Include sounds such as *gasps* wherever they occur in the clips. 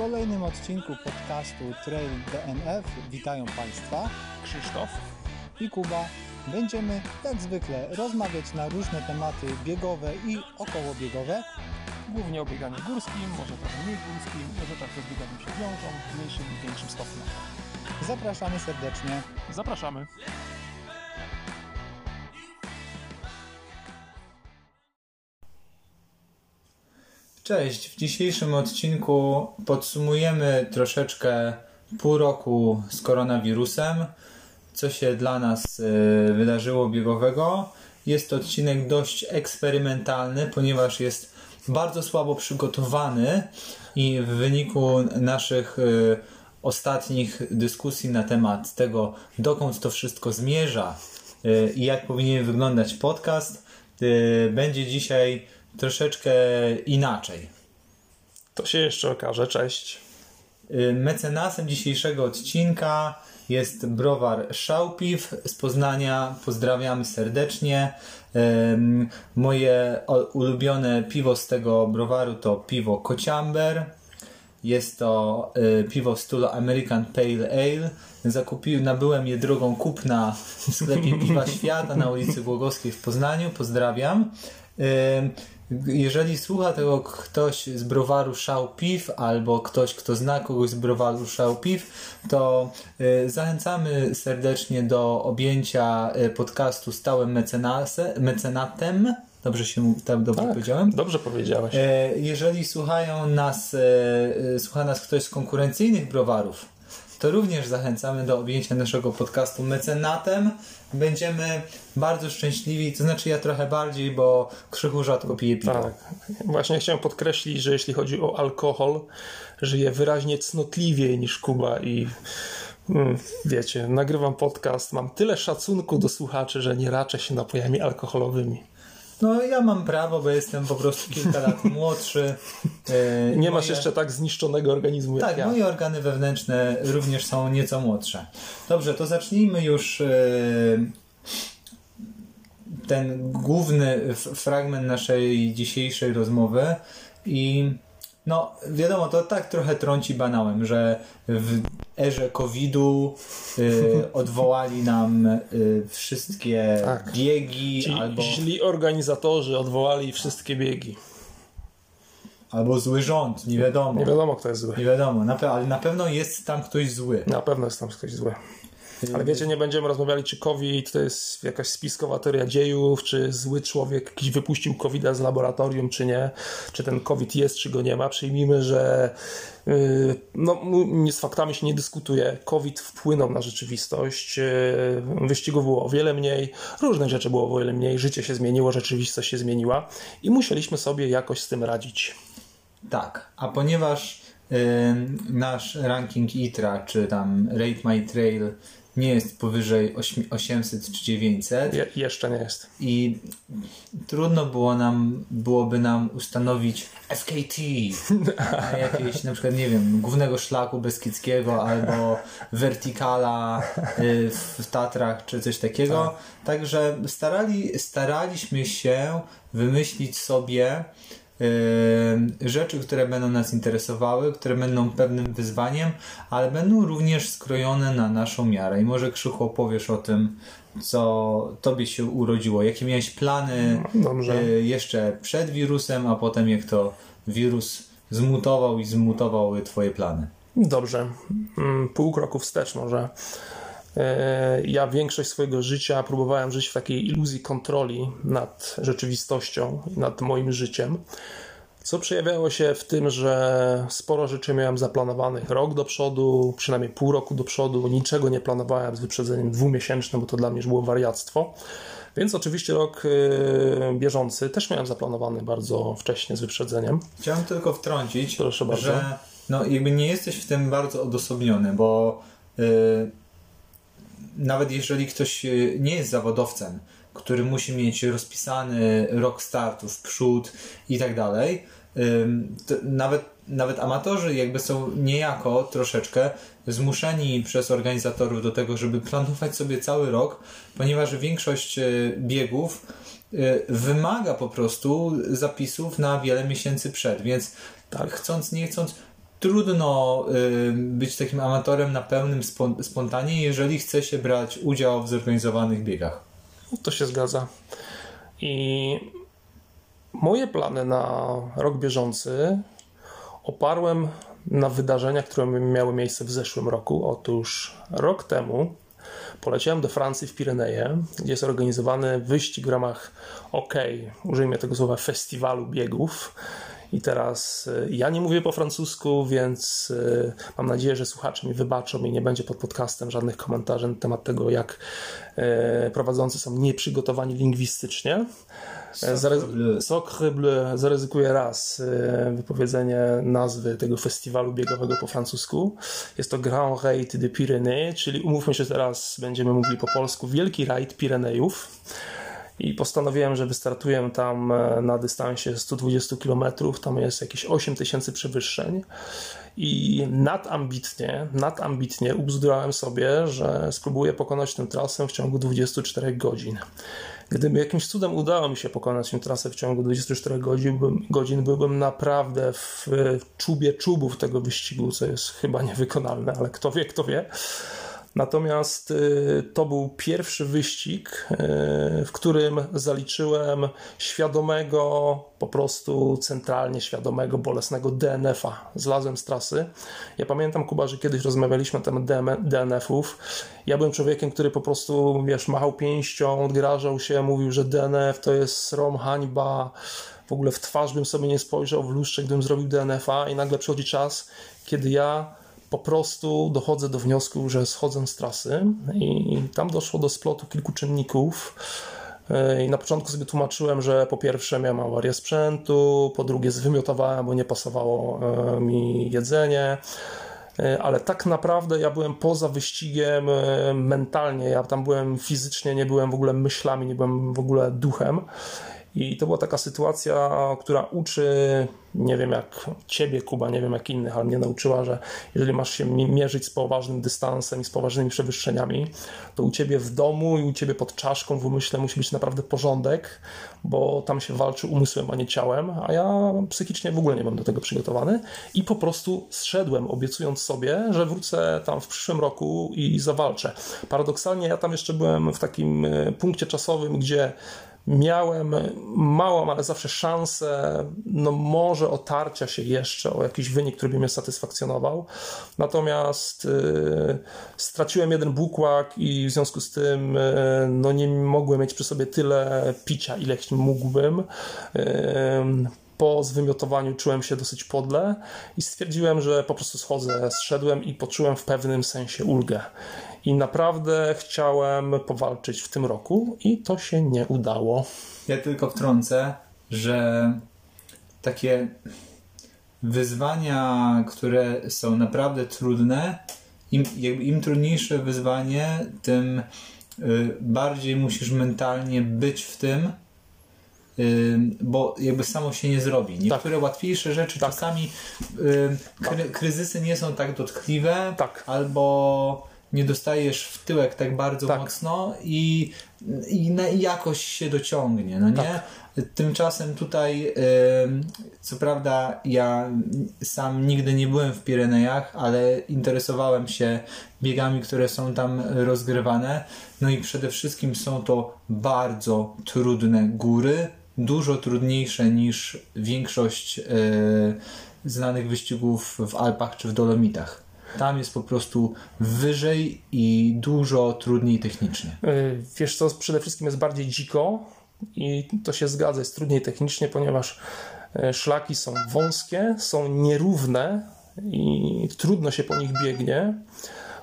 kolejnym odcinku podcastu Trail DNF witają Państwa Krzysztof i Kuba. Będziemy jak zwykle rozmawiać na różne tematy biegowe i okołobiegowe. głównie o bieganiu górskim, może trochę mniej górskim, może także z bieganiem się wiążą w mniejszym i większym stopniu. Zapraszamy serdecznie. Zapraszamy. Cześć, w dzisiejszym odcinku podsumujemy troszeczkę pół roku z koronawirusem, co się dla nas y, wydarzyło biegowego. Jest to odcinek dość eksperymentalny, ponieważ jest bardzo słabo przygotowany i w wyniku naszych y, ostatnich dyskusji na temat tego, dokąd to wszystko zmierza y, i jak powinien wyglądać podcast, będzie dzisiaj troszeczkę inaczej. To się jeszcze okaże. Cześć. Y, Mecenasem dzisiejszego odcinka jest browar Szałpiw z Poznania. Pozdrawiamy serdecznie. Moje ulubione piwo z tego browaru to piwo Kociamber. Jest to y, piwo w stylu American Pale Ale. Zakupiłem, nabyłem je drogą kupna w sklepie *laughs* Piwa Świata na ulicy Głogowskiej w Poznaniu. Pozdrawiam. Jeżeli słucha tego ktoś z browaru Szał Piw albo ktoś, kto zna kogoś z browaru Szał Piw, to y, zachęcamy serdecznie do objęcia y, podcastu stałym mecenase, mecenatem. Dobrze się tak dobrze powiedziałem? Dobrze powiedziałeś. E, Jeżeli słuchają nas, słucha nas ktoś z konkurencyjnych browarów, to również zachęcamy do objęcia naszego podcastu mecenatem. Będziemy bardzo szczęśliwi, to znaczy ja trochę bardziej, bo Krzychu rzadko pije piwo. Tak. Właśnie chciałem podkreślić, że jeśli chodzi o alkohol, żyję wyraźnie cnotliwiej niż Kuba i mm, wiecie, nagrywam podcast, mam tyle szacunku do słuchaczy, że nie raczę się napojami alkoholowymi. No ja mam prawo, bo jestem po prostu kilka lat *laughs* młodszy. E, Nie moje- masz jeszcze tak zniszczonego organizmu jak Tak, ja. moje organy wewnętrzne również są nieco młodsze. Dobrze, to zacznijmy już e, ten główny fragment naszej dzisiejszej rozmowy i no wiadomo, to tak trochę trąci banałem, że w erze COVID-u e, *laughs* odwołali nam e, wszystkie Tak. biegi Ci albo, źli organizatorzy odwołali wszystkie biegi. albo zły rząd, nie wiadomo. Nie wiadomo, kto jest zły. Nie wiadomo, na, pe- ale na pewno jest tam ktoś zły. Na pewno jest tam ktoś zły. Ale wiecie, nie będziemy rozmawiali, czy COVID to jest jakaś spiskowa teoria dziejów, czy zły człowiek jakiś wypuścił covid z laboratorium, czy nie, czy ten COVID jest, czy go nie ma. Przyjmijmy, że yy, no, z faktami się nie dyskutuje. COVID wpłynął na rzeczywistość. Yy, wyścigów było o wiele mniej, różnych rzeczy było o wiele mniej, życie się zmieniło, rzeczywistość się zmieniła i musieliśmy sobie jakoś z tym radzić. Tak, a ponieważ ym, nasz ranking ITRA, czy tam Rate My Trail nie jest powyżej ośmi- 800 czy 900 Je, jeszcze nie jest. i trudno było nam, byłoby nam ustanowić FKT na *laughs* jakieś, na przykład, nie wiem, głównego szlaku Beskidzkiego albo Vertikala y, w Tatrach, czy coś takiego. Także starali, staraliśmy się wymyślić sobie rzeczy, które będą nas interesowały, które będą pewnym wyzwaniem, ale będą również skrojone na naszą miarę. I może Krzychu opowiesz o tym, co tobie się urodziło, jakie miałeś plany Dobrze. y, jeszcze przed wirusem, a potem jak to wirus zmutował i zmutował twoje plany. Dobrze. Mm, Pół kroku wstecz może. E, Ja większość swojego życia próbowałem żyć w takiej iluzji kontroli nad rzeczywistością, nad moim życiem, co przejawiało się w tym, że sporo rzeczy miałem zaplanowanych rok do przodu, przynajmniej pół roku do przodu, niczego nie planowałem z wyprzedzeniem dwumiesięcznym, bo to dla mnie już było wariactwo. Więc oczywiście rok e, bieżący też miałem zaplanowany bardzo wcześnie z wyprzedzeniem. Chciałem tylko wtrącić, Proszę bardzo. że no, jakby nie jesteś w tym bardzo odosobniony, bo y, nawet jeżeli ktoś y, nie jest zawodowcem, który musi mieć rozpisany rok startu w przód i tak dalej, nawet, nawet amatorzy jakby są niejako troszeczkę zmuszeni przez organizatorów do tego, żeby planować sobie cały rok, ponieważ większość y, biegów y, wymaga po prostu zapisów na wiele miesięcy przed, więc tak, chcąc, nie chcąc, trudno y, być takim amatorem na pełnym spon spontanie, jeżeli chce się brać udział w zorganizowanych biegach. To się zgadza. I moje plany na rok bieżący oparłem na wydarzeniach, które miały miejsce w zeszłym roku. Otóż rok temu poleciałem do Francji w Pireneje, gdzie jest organizowany wyścig w ramach OK, użyjmy tego słowa, festiwalu biegów. I teraz y, ja nie mówię po francusku, więc y, mam nadzieję, że słuchacze mi wybaczą i nie będzie pod podcastem żadnych komentarzy na temat tego, jak y, prowadzący są nieprzygotowani lingwistycznie. Sacre bleu. Zaryzykuję raz wypowiedzenie nazwy tego festiwalu biegowego po francusku. Jest to Grand Raid de Pyrénées, czyli umówmy się teraz, będziemy mówili po polsku, Wielki Rajd Pirenejów i postanowiłem, że wystartuję tam e, na dystansie 120 km, tam jest jakieś 8 tysięcy przewyższeń i nadambitnie, nadambitnie ubzdurałem sobie, że spróbuję pokonać tę trasę w ciągu 24 godzin. Gdyby jakimś cudem udało mi się pokonać tę trasę w ciągu 24 godzin, byłbym, godzin byłbym naprawdę w czubie czubów tego wyścigu, co jest chyba niewykonalne, ale kto wie, kto wie. Natomiast y, to był pierwszy wyścig, y, w którym zaliczyłem świadomego, po prostu centralnie świadomego, bolesnego DNF-a. Zlazłem z trasy. Ja pamiętam, Kuba, że kiedyś rozmawialiśmy na temat DNF-ów. Ja byłem człowiekiem, który po prostu, wiesz, machał pięścią, odgrażał się, mówił, że DNF to jest srom, hańba. W ogóle w twarz bym sobie nie spojrzał w lustrze, gdybym zrobił DNF-a i nagle przychodzi czas, kiedy ja po prostu dochodzę do wniosku, że schodzę z trasy i tam doszło do splotu kilku czynników. I na początku sobie tłumaczyłem, że po pierwsze miałem awarię sprzętu, po drugie zwymiotowałem, bo nie pasowało e, mi jedzenie, e, ale tak naprawdę ja byłem poza wyścigiem e, mentalnie, ja tam byłem fizycznie, nie byłem w ogóle myślami, nie byłem w ogóle duchem i to była taka sytuacja, która uczy, nie wiem jak ciebie, Kuba, nie wiem jak innych, ale mnie nauczyła, że jeżeli masz się mierzyć z poważnym dystansem i z poważnymi przewyższeniami, to u ciebie w domu i u ciebie pod czaszką w umyśle musi być naprawdę porządek, bo tam się walczy umysłem, a nie ciałem, a ja psychicznie w ogóle nie byłem do tego przygotowany i po prostu zszedłem, obiecując sobie, że wrócę tam w przyszłym roku i zawalczę. Paradoksalnie ja tam jeszcze byłem w takim e, punkcie czasowym, gdzie miałem małą, ale zawsze szansę, no może otarcia się jeszcze o jakiś wynik, który by mnie satysfakcjonował. Natomiast y, straciłem jeden bukłak i w związku z tym y, no nie mogłem mieć przy sobie tyle picia, ileś mógłbym. Y, po zwymiotowaniu czułem się dosyć podle i stwierdziłem, że po prostu schodzę, zszedłem i poczułem w pewnym sensie ulgę. I naprawdę chciałem powalczyć w tym roku i to się nie udało. Ja tylko wtrącę, że takie wyzwania, które są naprawdę trudne, im, im trudniejsze wyzwanie, tym y, bardziej musisz mentalnie być w tym, bo jakby samo się nie zrobi. Niektóre tak. łatwiejsze rzeczy tak. czasami kry, tak. kryzysy nie są tak dotkliwe, tak. albo nie dostajesz w tyłek tak bardzo tak. mocno i, i, na, jakoś się dociągnie, no nie? Tak. Tymczasem tutaj, co prawda, ja sam nigdy nie byłem w Pirenejach, ale interesowałem się biegami, które są tam rozgrywane. No i przede wszystkim są to bardzo trudne góry, dużo trudniejsze niż większość e, znanych wyścigów w Alpach czy w Dolomitach. Tam jest po prostu wyżej i dużo trudniej technicznie. E, wiesz co, przede wszystkim jest bardziej dziko i to się zgadza, jest trudniej technicznie, ponieważ e, szlaki są wąskie, są nierówne i trudno się po nich biegnie.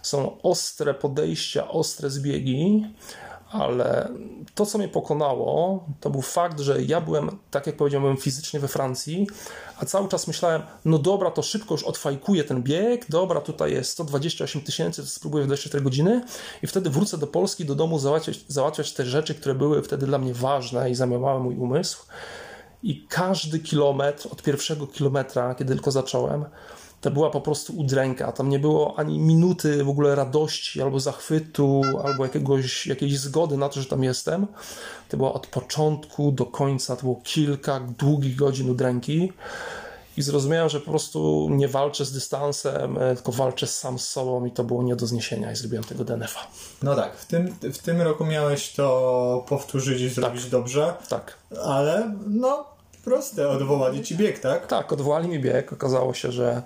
Są ostre podejścia, ostre zbiegi, ale to, co mnie pokonało, to był fakt, że ja byłem, tak jak powiedziałem, fizycznie we Francji, a cały czas myślałem, no dobra, to szybko już odfajkuję ten bieg, dobra, tutaj jest 128 tysięcy, spróbuję w 24 godziny i wtedy wrócę do Polski, do domu, załatwiać, załatwiać te rzeczy, które były wtedy dla mnie ważne i zajmowały mój umysł. I każdy kilometr, od pierwszego kilometra, kiedy tylko zacząłem, to była po prostu udręka. Tam nie było ani minuty w ogóle radości, albo zachwytu, albo jakiegoś, jakiejś zgody na to, że tam jestem. To było od początku do końca, to było kilka długich godzin udręki. i zrozumiałem, że po prostu nie walczę z dystansem, e, tylko walczę sam z sobą i to było nie do zniesienia i zrobiłem tego DNF-a. No tak, w tym, w tym roku miałeś to powtórzyć i zrobić tak. dobrze. Tak. Ale no proste, odwołali ci bieg, tak? Tak, odwołali mi bieg. Okazało się, że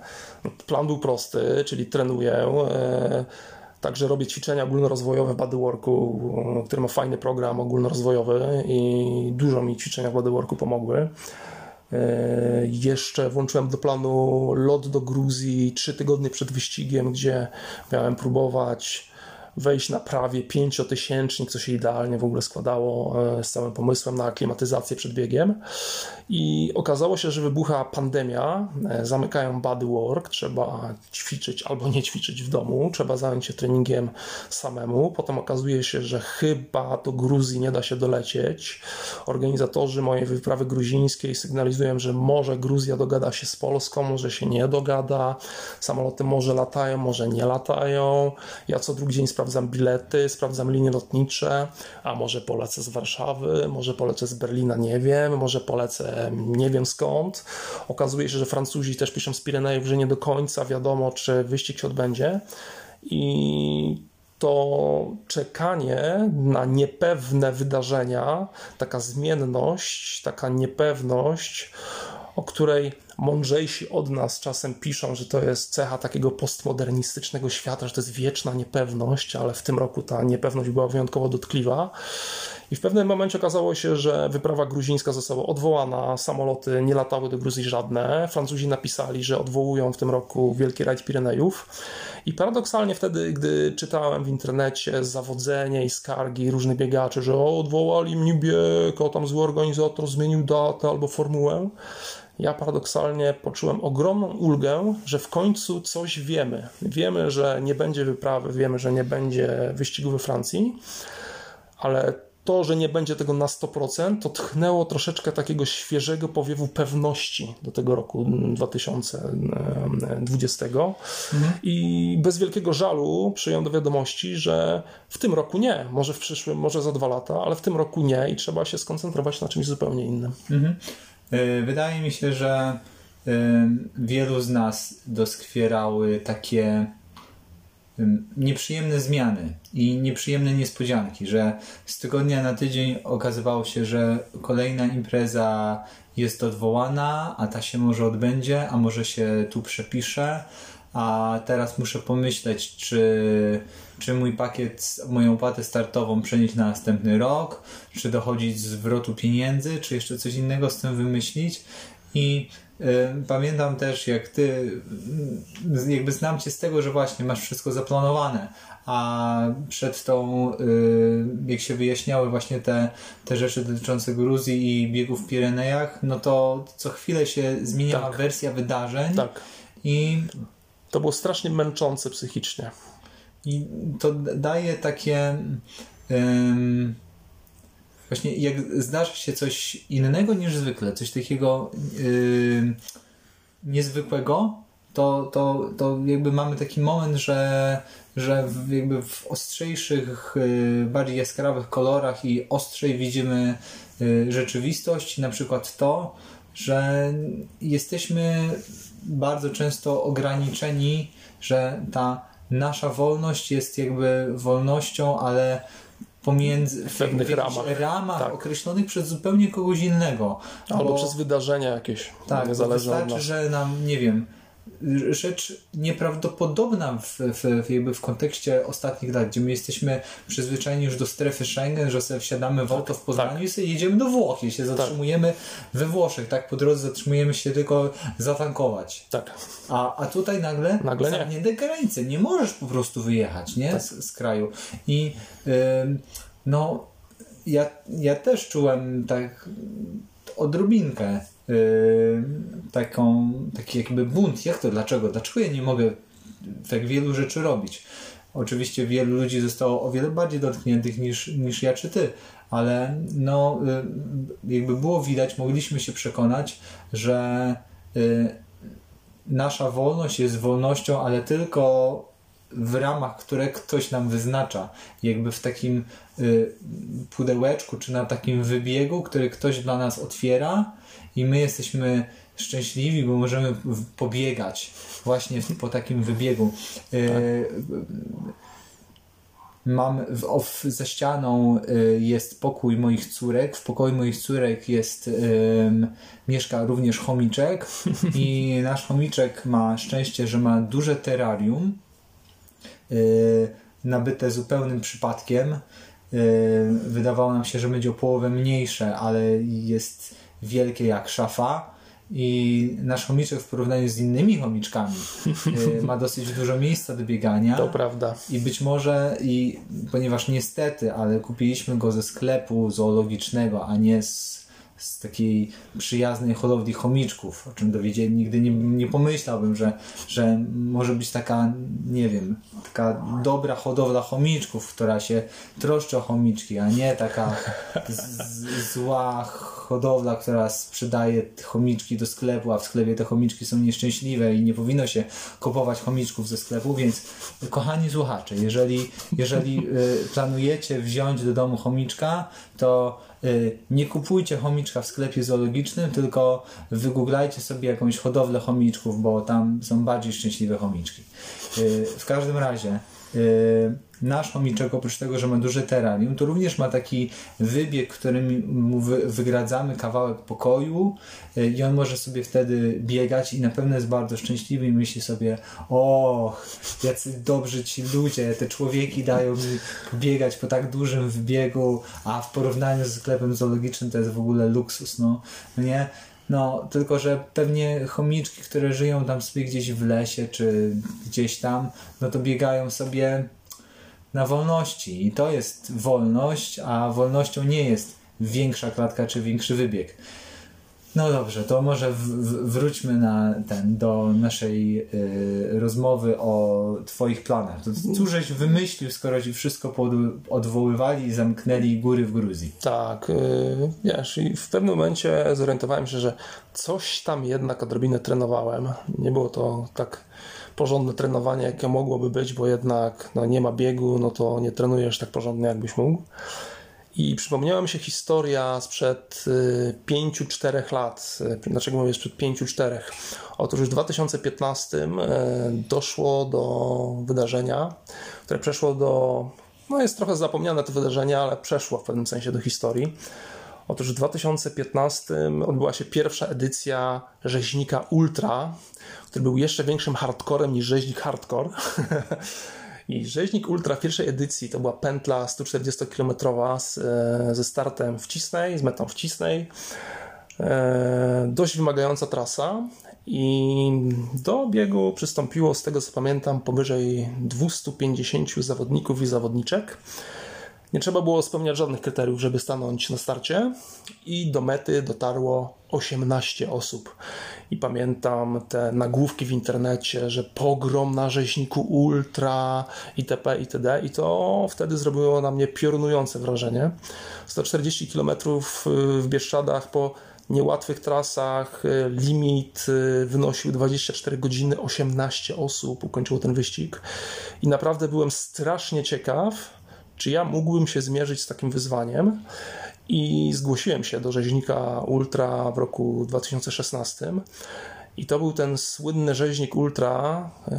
plan był prosty, czyli trenuję. E, Także robię ćwiczenia ogólnorozwojowe w bodyworku, który ma fajny program ogólnorozwojowy i dużo mi ćwiczenia w bodyworku pomogły. E, jeszcze włączyłem do planu lot do Gruzji trzy tygodnie przed wyścigiem, gdzie miałem próbować wejść na prawie pięciotysięcznik, co się idealnie w ogóle składało e, z całym pomysłem na klimatyzację przed biegiem. I okazało się, że wybucha pandemia, e, zamykają bodywork, trzeba ćwiczyć albo nie ćwiczyć w domu, trzeba zająć się treningiem samemu. Potem okazuje się, że chyba do Gruzji nie da się dolecieć. Organizatorzy mojej wyprawy gruzińskiej sygnalizują, że może Gruzja dogada się z Polską, może się nie dogada. Samoloty może latają, może nie latają. Ja co drugi dzień sprawdzam bilety, sprawdzam linie lotnicze, a może polecę z Warszawy, może polecę z Berlina, nie wiem, może polecę nie wiem skąd. Okazuje się, że Francuzi też piszą z Pirenejów, że nie do końca wiadomo, czy wyścig się odbędzie. I to czekanie na niepewne wydarzenia, taka zmienność, taka niepewność, o której mądrzejsi od nas czasem piszą, że to jest cecha takiego postmodernistycznego świata, że to jest wieczna niepewność, ale w tym roku ta niepewność była wyjątkowo dotkliwa. I w pewnym momencie okazało się, że wyprawa gruzińska została odwołana, samoloty nie latały do Gruzji żadne. Francuzi napisali, że odwołują w tym roku Wielki Rajd Pirenejów. I paradoksalnie wtedy, gdy czytałem w internecie zawodzenie i skargi różnych biegaczy, że o, odwołali mnie bieg, o tam zły organizator zmienił datę albo formułę, ja paradoksalnie poczułem ogromną ulgę, że w końcu coś wiemy. Wiemy, że nie będzie wyprawy, wiemy, że nie będzie wyścigu we Francji, ale to, że nie będzie tego na 100%, to tchnęło troszeczkę takiego świeżego powiewu pewności do tego roku 2020. Mhm. I bez wielkiego żalu przyjąłem do wiadomości, że w tym roku nie, może w przyszłym, może za dwa lata, ale w tym roku nie i trzeba się skoncentrować na czymś zupełnie innym. Mhm. E, wydaje mi się, że e, wielu z nas doskwierały takie nieprzyjemne zmiany i nieprzyjemne niespodzianki, że z tygodnia na tydzień okazywało się, że kolejna impreza jest odwołana, a ta się może odbędzie, a może się tu przepisze, a teraz muszę pomyśleć, czy, czy mój pakiet, moją opłatę startową przenieść na następny rok, czy dochodzić zwrotu pieniędzy, czy jeszcze coś innego z tym wymyślić. I y, pamiętam też, jak ty, y, jakby znam cię z tego, że właśnie masz wszystko zaplanowane, a przed tą, y, jak się wyjaśniały właśnie te, te rzeczy dotyczące Gruzji i biegów w Pirenejach, no to co chwilę się zmieniała tak. wersja wydarzeń. Tak. I to było strasznie męczące psychicznie. I to daje takie. Um, właśnie jak zdarza się coś innego niż zwykle, coś takiego niezwykłego, to, to, to jakby mamy taki moment, że, że w, jakby w ostrzejszych, y, bardziej jaskrawych kolorach i ostrzej widzimy y, rzeczywistość, na przykład to, że jesteśmy bardzo często ograniczeni, że ta nasza wolność jest jakby wolnością, ale pomiędzy w pewnych ramach, ramach tak. określonych przez zupełnie kogoś innego. Albo bo, przez wydarzenia jakieś. Tak, niezależne wystarczy, że nam, nie wiem, rzecz nieprawdopodobna w, w, jakby w kontekście ostatnich lat, gdzie my jesteśmy przyzwyczajeni już do strefy Schengen, że sobie wsiadamy w auto w Poznaniu tak. i sobie jedziemy do Włoch i się tak. zatrzymujemy tak. we Włoszech, tak? Po drodze zatrzymujemy się tylko zatankować. Tak. A, a tutaj nagle, nagle zamknięte nie. granice. Nie możesz po prostu wyjechać, nie? Tak. Z, z, kraju. I yy, no ja, ja też czułem tak odrobinkę Yy, taką, taki jakby bunt. Jak to? Dlaczego? Dlaczego ja nie mogę tak wielu rzeczy robić? Oczywiście wielu ludzi zostało o wiele bardziej dotkniętych niż, niż ja czy ty, ale no, yy, jakby było widać, mogliśmy się przekonać, że yy, nasza wolność jest wolnością, ale tylko w ramach, które ktoś nam wyznacza, jakby w takim pudełeczku, czy na takim wybiegu, który ktoś dla nas otwiera i my jesteśmy szczęśliwi, bo możemy pobiegać właśnie po takim wybiegu. Tak. Mam w, w, za ścianą y, jest pokój moich córek. W pokoju moich córek jest mieszka również chomiczek *laughs* i nasz chomiczek ma szczęście, że ma duże terrarium y, nabyte zupełnym przypadkiem. Y, wydawało nam się, że będzie o połowę mniejsze, ale jest wielkie jak szafa i nasz chomiczek w porównaniu z innymi chomiczkami y, ma dosyć dużo miejsca do biegania. To prawda. I być może, i ponieważ niestety, ale kupiliśmy go ze sklepu zoologicznego, a nie z z takiej przyjaznej hodowli chomiczków, o czym dowiedzieli. Nigdy nie, nie pomyślałbym, że, że może być taka, nie wiem, taka dobra hodowla chomiczków, która się troszczy o chomiczki, a nie taka zła hodowla, która sprzedaje chomiczki do sklepu, a w sklepie te chomiczki są nieszczęśliwe i nie powinno się kupować chomiczków ze sklepu, więc kochani słuchacze, jeżeli, jeżeli y, planujecie wziąć do domu chomiczka, to nie kupujcie chomiczka w sklepie zoologicznym, tylko wygooglajcie sobie jakąś hodowlę chomiczków, bo tam są bardziej szczęśliwe chomiczki. Y, w każdym razie y, nasz chomiczek oprócz tego, że ma duże terrarium, to również ma taki wybieg, którym mu wygradzamy kawałek pokoju i on może sobie wtedy biegać i na pewno jest bardzo szczęśliwy i myśli sobie o, jacy dobrzy ci ludzie, te człowieki dają mi biegać po tak dużym wybiegu, a w porównaniu z sklepem zoologicznym to jest w ogóle luksus, no nie? No, tylko że pewnie chomiczki, które żyją tam sobie gdzieś w lesie, czy gdzieś tam, no to biegają sobie na wolności. I to jest wolność, a wolnością nie jest większa klatka czy większy wybieg. No dobrze, to może wróćmy na ten, do naszej y, rozmowy o Twoich planach. To cóż żeś wymyślił, skoro Ci wszystko odwoływali i zamknęli góry w Gruzji? Tak, y, wiesz, i w pewnym momencie zorientowałem się, że coś tam jednak odrobinę trenowałem. Nie było to tak porządne trenowanie, jakie mogłoby być, bo jednak no, nie ma biegu, no to nie trenujesz tak porządnie, jakbyś mógł. I przypomniała mi się historia sprzed 5-4 y, lat. Dlaczego mówię sprzed 5-4? Otóż w 2015 y, doszło do wydarzenia, które przeszło do. No jest trochę zapomniane to wydarzenie, ale przeszło w pewnym sensie do historii. Otóż w 2015 odbyła się pierwsza edycja rzeźnika Ultra, który był jeszcze większym hardcorem niż rzeźnik hardcore. *laughs* I rzeźnik Ultra pierwszej edycji to była pętla 140-kilometrowa e, ze startem w Cisnej, z metą w Cisnej. E, dość wymagająca trasa i do biegu przystąpiło, z tego co pamiętam, powyżej 250 zawodników i zawodniczek. Nie trzeba było spełniać żadnych kryteriów, żeby stanąć na starcie i do mety dotarło 18 osób. I pamiętam te nagłówki w internecie, że pogrom na rzeźniku ultra itp. itd. I to wtedy zrobiło na mnie piorunujące wrażenie. 140 km w Bieszczadach po niełatwych trasach, limit wynosił 24 godziny, 18 osób ukończyło ten wyścig. I naprawdę byłem strasznie ciekaw, czy ja mógłbym się zmierzyć z takim wyzwaniem. I zgłosiłem się do rzeźnika Ultra w roku 2016. I to był ten słynny rzeźnik Ultra, e,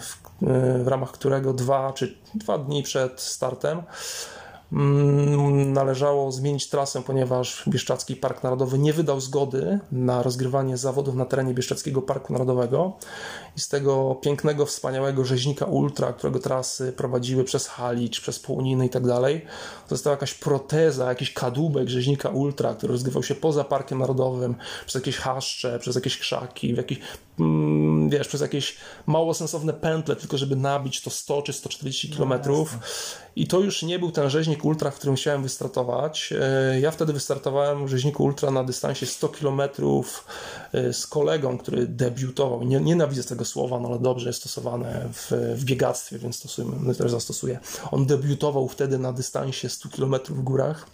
w, e, w ramach którego dwa czy dwa dni przed startem Mm, należało zmienić trasę, ponieważ Bieszczadzki Park Narodowy nie wydał zgody na rozgrywanie zawodów na terenie Bieszczadzkiego Parku Narodowego i z tego pięknego, wspaniałego rzeźnika Ultra, którego trasy prowadziły przez Halicz, przez Połuniny i tak dalej, została jakaś proteza, jakiś kadłubek rzeźnika Ultra, który rozgrywał się poza Parkiem Narodowym, przez jakieś haszcze, przez jakieś krzaki, w jakieś, mm, wiesz, przez jakieś mało sensowne pętle, tylko żeby nabić to 100 czy 140 kilometrów. No, I to już nie był ten rzeźnik Ultra, w którym chciałem wystartować. E, ja wtedy wystartowałem w rzeźniku Ultra na dystansie 100 km e, z kolegą, który debiutował. Nie, nienawidzę tego słowa, no ale dobrze jest stosowane w, w biegactwie, więc stosujemy, też zastosuję. On debiutował wtedy na dystansie 100 km w górach.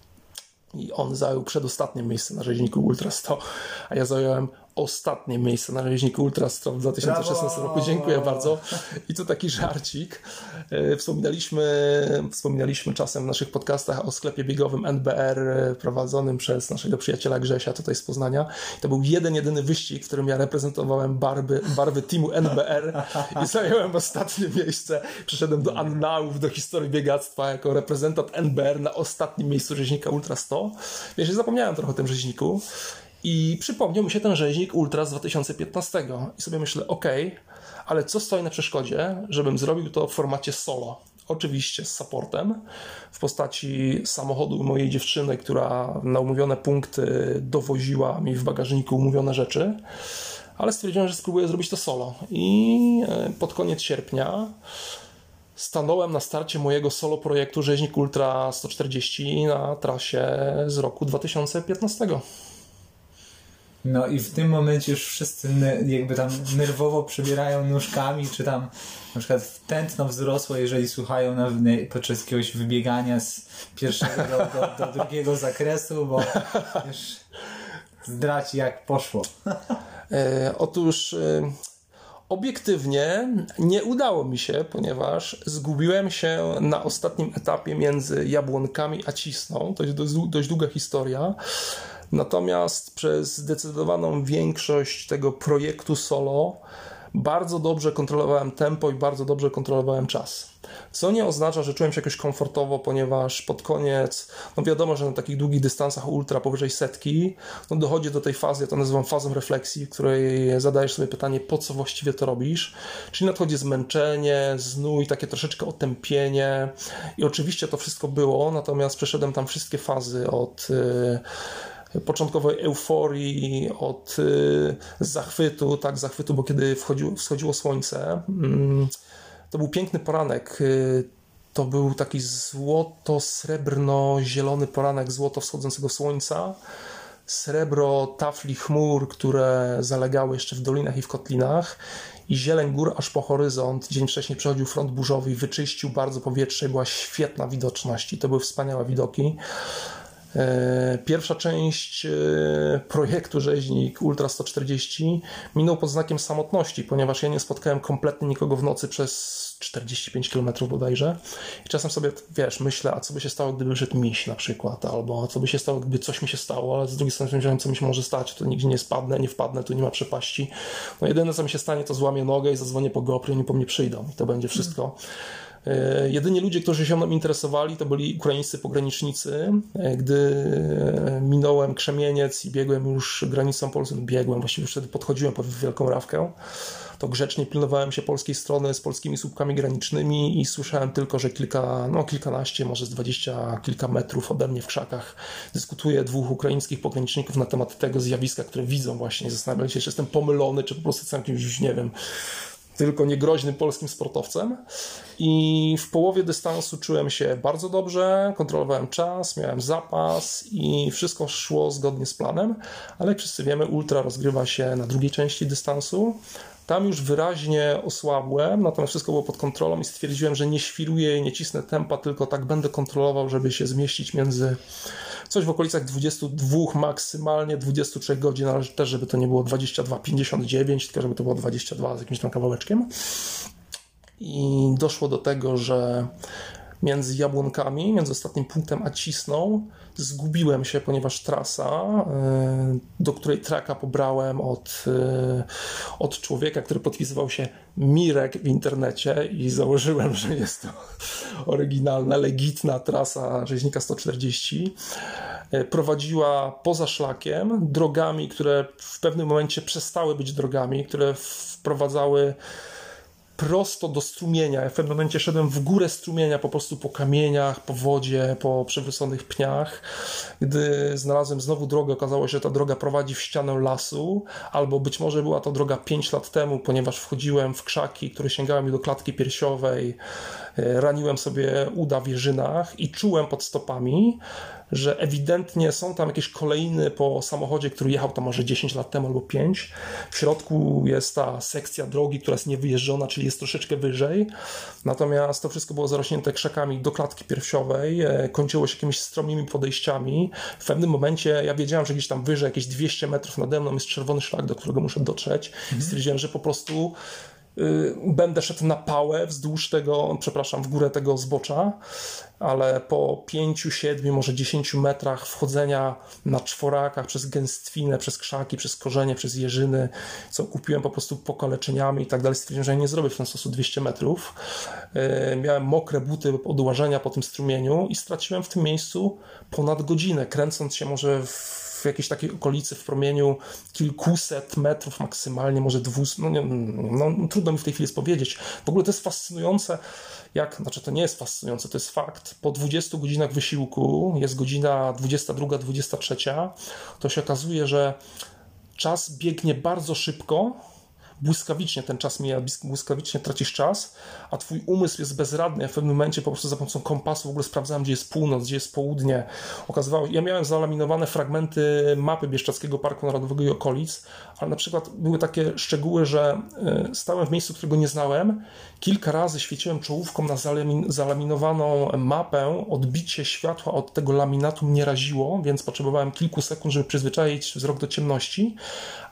I on zajął przedostatnie miejsce na rzeźniku Ultra 100, a ja zająłem ostatnie miejsce na rzeźniku Ultrastrom w 2016 Brawo! roku. Dziękuję bardzo. I tu taki żarcik. E, wspominaliśmy, wspominaliśmy czasem w naszych podcastach o sklepie biegowym NBR e, prowadzonym przez naszego przyjaciela Grzesia tutaj z Poznania. To był jeden, jedyny wyścig, w którym ja reprezentowałem barwy, barwy teamu NBR i zająłem ostatnie miejsce. Przyszedłem do annałów, do historii biegactwa jako reprezentant NBR na ostatnim miejscu rzeźnika Ultra 100. Wiesz, zapomniałem trochę o tym rzeźniku. I przypomniał mi się ten rzeźnik Ultra z 2015 i sobie myślę, ok, ale co stoi na przeszkodzie, żebym zrobił to w formacie solo? Oczywiście z supportem w postaci samochodu mojej dziewczyny, która na umówione punkty dowoziła mi w bagażniku umówione rzeczy, ale stwierdziłem, że spróbuję zrobić to solo. I e, pod koniec sierpnia stanąłem na starcie mojego solo projektu Rzeźnik Ultra 140 na trasie z roku 2015. No i w tym momencie już wszyscy jakby tam nerwowo przebierają nóżkami, czy tam na przykład tętno wzrosło, jeżeli słuchają na, podczas jakiegoś wybiegania z pierwszego do, do, do drugiego zakresu, bo już zdraci jak poszło. E, otóż e, obiektywnie nie udało mi się, ponieważ zgubiłem się na ostatnim etapie między jabłonkami a cisną. To jest dość, dość długa historia. Natomiast przez zdecydowaną większość tego projektu solo bardzo dobrze kontrolowałem tempo i bardzo dobrze kontrolowałem czas. Co nie oznacza, że czułem się jakoś komfortowo, ponieważ pod koniec, no wiadomo, że na takich długich dystansach ultra powyżej setki, no dochodzi do tej fazy, ja to nazywam fazą refleksji, w której zadajesz sobie pytanie, po co właściwie to robisz. Czyli nadchodzi zmęczenie, znój, takie troszeczkę otępienie i oczywiście to wszystko było, natomiast przeszedłem tam wszystkie fazy od yy, początkowej euforii, od y, zachwytu, tak, zachwytu, bo kiedy wchodziło, wschodziło słońce, mm, to był piękny poranek. Y, to był taki złoto-srebrno-zielony poranek złoto wschodzącego słońca. Srebro tafli chmur, które zalegały jeszcze w dolinach i w kotlinach i zieleń gór aż po horyzont. Dzień wcześniej przechodził front burzowy i wyczyścił bardzo powietrze. Była świetna widoczność i to były wspaniałe widoki. E, pierwsza część e, projektu Rzeźnik Ultra 140 minął pod znakiem samotności, ponieważ ja nie spotkałem kompletnie nikogo w nocy przez 45 km bodajże. I czasem sobie, wiesz, myślę, a co by się stało, gdyby wyszedł miś na przykład, albo co by się stało, gdyby coś mi się stało, ale z drugiej strony myślałem, co mi się może stać, to nigdzie nie spadnę, nie wpadnę, tu nie ma przepaści. No jedyne, co mi się stanie, to złamię nogę i zadzwonię po GoPro i oni po mnie przyjdą. I to będzie wszystko. E, jedyni ludzie, którzy się mną interesowali, to byli ukraińscy pogranicznicy. E, gdy minąłem Krzemieniec i biegłem już granicą polską, biegłem, właściwie już wtedy podchodziłem pod Wielką Rawkę, to grzecznie pilnowałem się polskiej strony z polskimi słupkami granicznymi i słyszałem tylko, że kilka, no kilkanaście, może z dwadzieścia kilka metrów ode mnie w krzakach dyskutuje dwóch ukraińskich pograniczników na temat tego zjawiska, które widzą właśnie. Zastanawiali się, czy jestem pomylony, czy po prostu jestem jakimś, nie wiem, tylko niegroźnym polskim sportowcem. I w połowie dystansu czułem się bardzo dobrze, kontrolowałem czas, miałem zapas i wszystko szło zgodnie z planem, ale jak wszyscy wiemy, ultra rozgrywa się na drugiej części dystansu. Tam już wyraźnie osłabłem, natomiast wszystko było pod kontrolą i stwierdziłem, że nie świruję i nie cisnę tempa, tylko tak będę kontrolował, żeby się zmieścić między coś w okolicach 22, maksymalnie 23 godzin, ale też, żeby to nie było 22,59, tylko żeby to było 22 z jakimś tam kawałeczkiem. I doszło do tego, że między jabłonkami, między ostatnim punktem a cisną, zgubiłem się, ponieważ trasa, e, do której traka pobrałem od, e, od człowieka, który podpisywał się Mirek w internecie i założyłem, że jest to oryginalna, legitna trasa rzeźnika 140, e, prowadziła poza szlakiem, drogami, które w pewnym momencie przestały być drogami, które wprowadzały prosto do strumienia. Ja w pewnym momencie szedłem w górę strumienia, po prostu po kamieniach, po wodzie, po przewróconych pniach. Gdy znalazłem znowu drogę, okazało się, że ta droga prowadzi w ścianę lasu, albo być może była to droga 5 lat temu, ponieważ wchodziłem w krzaki, które sięgały mi do klatki piersiowej, raniłem sobie uda w jeżynach i czułem pod stopami, że ewidentnie są tam jakieś kolejny po samochodzie, który jechał tam może 10 lat temu albo 5. W środku jest ta sekcja drogi, która jest niewyjeżdżona, czyli jest troszeczkę wyżej. Natomiast to wszystko było zarośnięte krzakami do klatki piersiowej, e, kończyło się jakimiś stromymi podejściami. W pewnym momencie ja wiedziałem, że gdzieś tam wyżej, jakieś 200 metrów nade mną jest czerwony szlak, do którego muszę dotrzeć. Mhm. Stwierdziłem, że po prostu będę szedł na pałę wzdłuż tego, przepraszam, w górę tego zbocza, ale po 5, 7, może 10 metrach wchodzenia na czworakach przez gęstwinę, przez krzaki, przez korzenie, przez jeżyny, co kupiłem po prostu pokaleczeniami i tak dalej, stwierdziłem, że nie zrobię w ten sposób 200 metrów. Y, miałem mokre buty od ułażenia po tym strumieniu i straciłem w tym miejscu ponad godzinę, kręcąc się może w w jakiejś takiej okolicy w promieniu kilkuset metrów maksymalnie, może dwuset, no, nie, no trudno mi w tej chwili powiedzieć. W ogóle to jest fascynujące, jak, znaczy to nie jest fascynujące, to jest fakt. Po 20 godzinach wysiłku, jest godzina 22, 23, to się okazuje, że czas biegnie bardzo szybko, błyskawicznie ten czas mija, błyskawicznie tracisz czas, a twój umysł jest bezradny. Ja w pewnym momencie po prostu za pomocą kompasu w ogóle sprawdzałem, gdzie jest północ, gdzie jest południe. Okazywało ja miałem zalaminowane fragmenty mapy Bieszczadzkiego Parku Narodowego i okolic, ale na przykład były takie szczegóły, że y, stałem w miejscu, którego nie znałem, kilka razy świeciłem czołówką na zalaminowaną mapę, odbicie światła od tego laminatu mnie raziło, więc potrzebowałem kilku sekund, żeby przyzwyczaić wzrok do ciemności,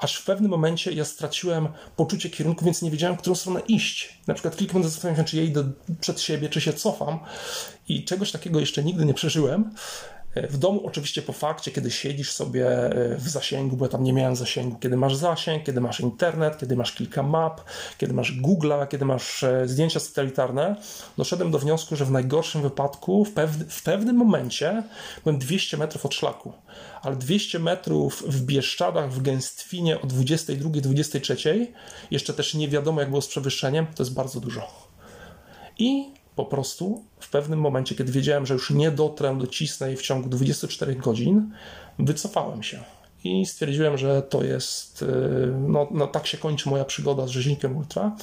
aż w pewnym momencie ja straciłem poczucie kierunku, więc nie wiedziałem, w którą stronę iść. Na przykład minut zastanawiałem się, czy ja idę przed siebie, czy się cofam i czegoś takiego jeszcze nigdy nie przeżyłem. W domu oczywiście po fakcie, kiedy siedzisz sobie e, w zasięgu, bo ja tam nie miałem zasięgu, kiedy masz zasięg, kiedy masz internet, kiedy masz kilka map, kiedy masz Google'a, kiedy masz e, zdjęcia satelitarne, doszedłem do wniosku, że w najgorszym wypadku w, w pewnym momencie byłem 200 metrów od szlaku, ale 200 metrów w Bieszczadach, w Gęstwinie o 22, 23, jeszcze też nie wiadomo jak było z przewyższeniem, to jest bardzo dużo. I po prostu w pewnym momencie, kiedy wiedziałem, że już nie dotrę do Cisnej w ciągu 24 godzin, wycofałem się i stwierdziłem, że to jest, y, no, no tak się kończy moja przygoda z rzeźnikiem ultra,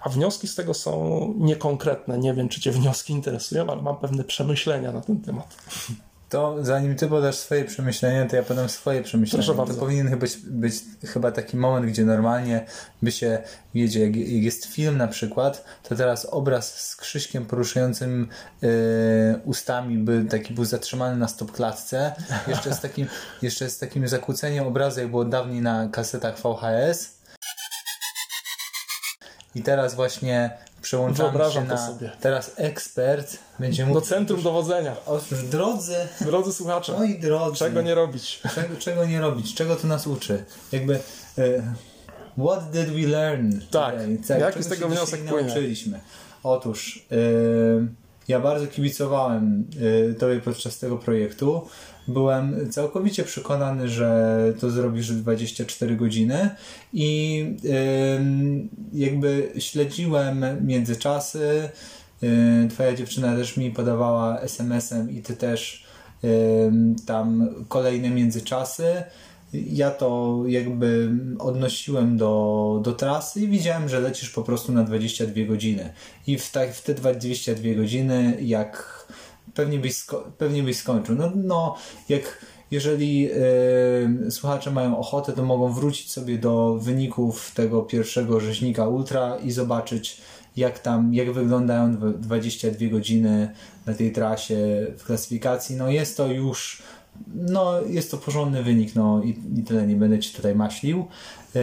a wnioski z tego są niekonkretne. Nie wiem, czy Cię wnioski interesują, ale mam pewne przemyślenia na ten temat. To zanim ty podasz swoje przemyślenia, to ja podam swoje przemyślenia. Proszę bardzo. To powinien być, być chyba taki moment, gdzie normalnie by się wiedzie, jak, jest film na przykład, to teraz obraz z Krzyśkiem poruszającym yy, ustami by taki był zatrzymany na stopklatce. Jeszcze z takim, *laughs* jeszcze z takim zakłóceniem obrazu, jak było dawniej na kasetach VHS. I teraz właśnie przełączamy się na... Sobie. Teraz ekspert będzie. Do centrum dowodzenia. Otóż drodzy... Drodzy słuchacze. Moi drodzy. Czego nie robić? Czego, czego nie robić? Czego to nas uczy? Jakby... Y, what did we learn? Tak. tak Jaki z tego wniosek płynie? nauczyliśmy? Otóż... Y, ja bardzo kibicowałem y, Tobie podczas tego projektu byłem całkowicie przekonany, że to zrobisz w 24 godziny i jakby śledziłem międzyczasy. Twoja dziewczyna też mi podawała SMS-em i ty też tam kolejne międzyczasy. Ja to jakby odnosiłem do, do trasy i widziałem, że lecisz po prostu na 22 godziny. I w, te, w te 22 godziny, jak pewnie byś, sko- pewnie byś skończył. No, no jak jeżeli yy, słuchacze mają ochotę, to mogą wrócić sobie do wyników tego pierwszego rzeźnika Ultra i zobaczyć, jak tam, jak wyglądają 22 godziny na tej trasie w klasyfikacji. No jest to już, no jest to porządny wynik, no i, i tyle, nie będę Ci tutaj maślił. Yy,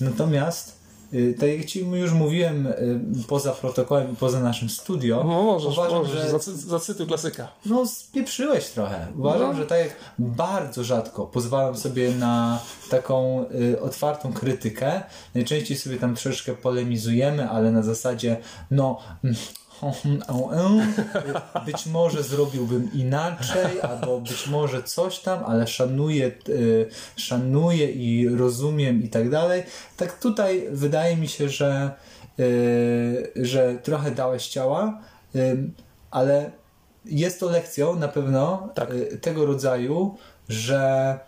natomiast Y, tak jak Ci już mówiłem y, poza protokołem, poza naszym studio, no, możesz, uważam, możesz, że zacy, zacytuj klasyka. No, spieprzyłeś trochę. Uważam, no. że tak jak bardzo rzadko pozwalam sobie na taką y, otwartą krytykę, najczęściej sobie tam troszeczkę polemizujemy, ale na zasadzie, no mm, być może zrobiłbym inaczej, albo być może coś tam, ale szanuję, y, szanuję i rozumiem i tak dalej. Tak tutaj wydaje mi się, że, y, że trochę dałeś ciała, y, ale jest to lekcją na pewno tak. tego rodzaju, że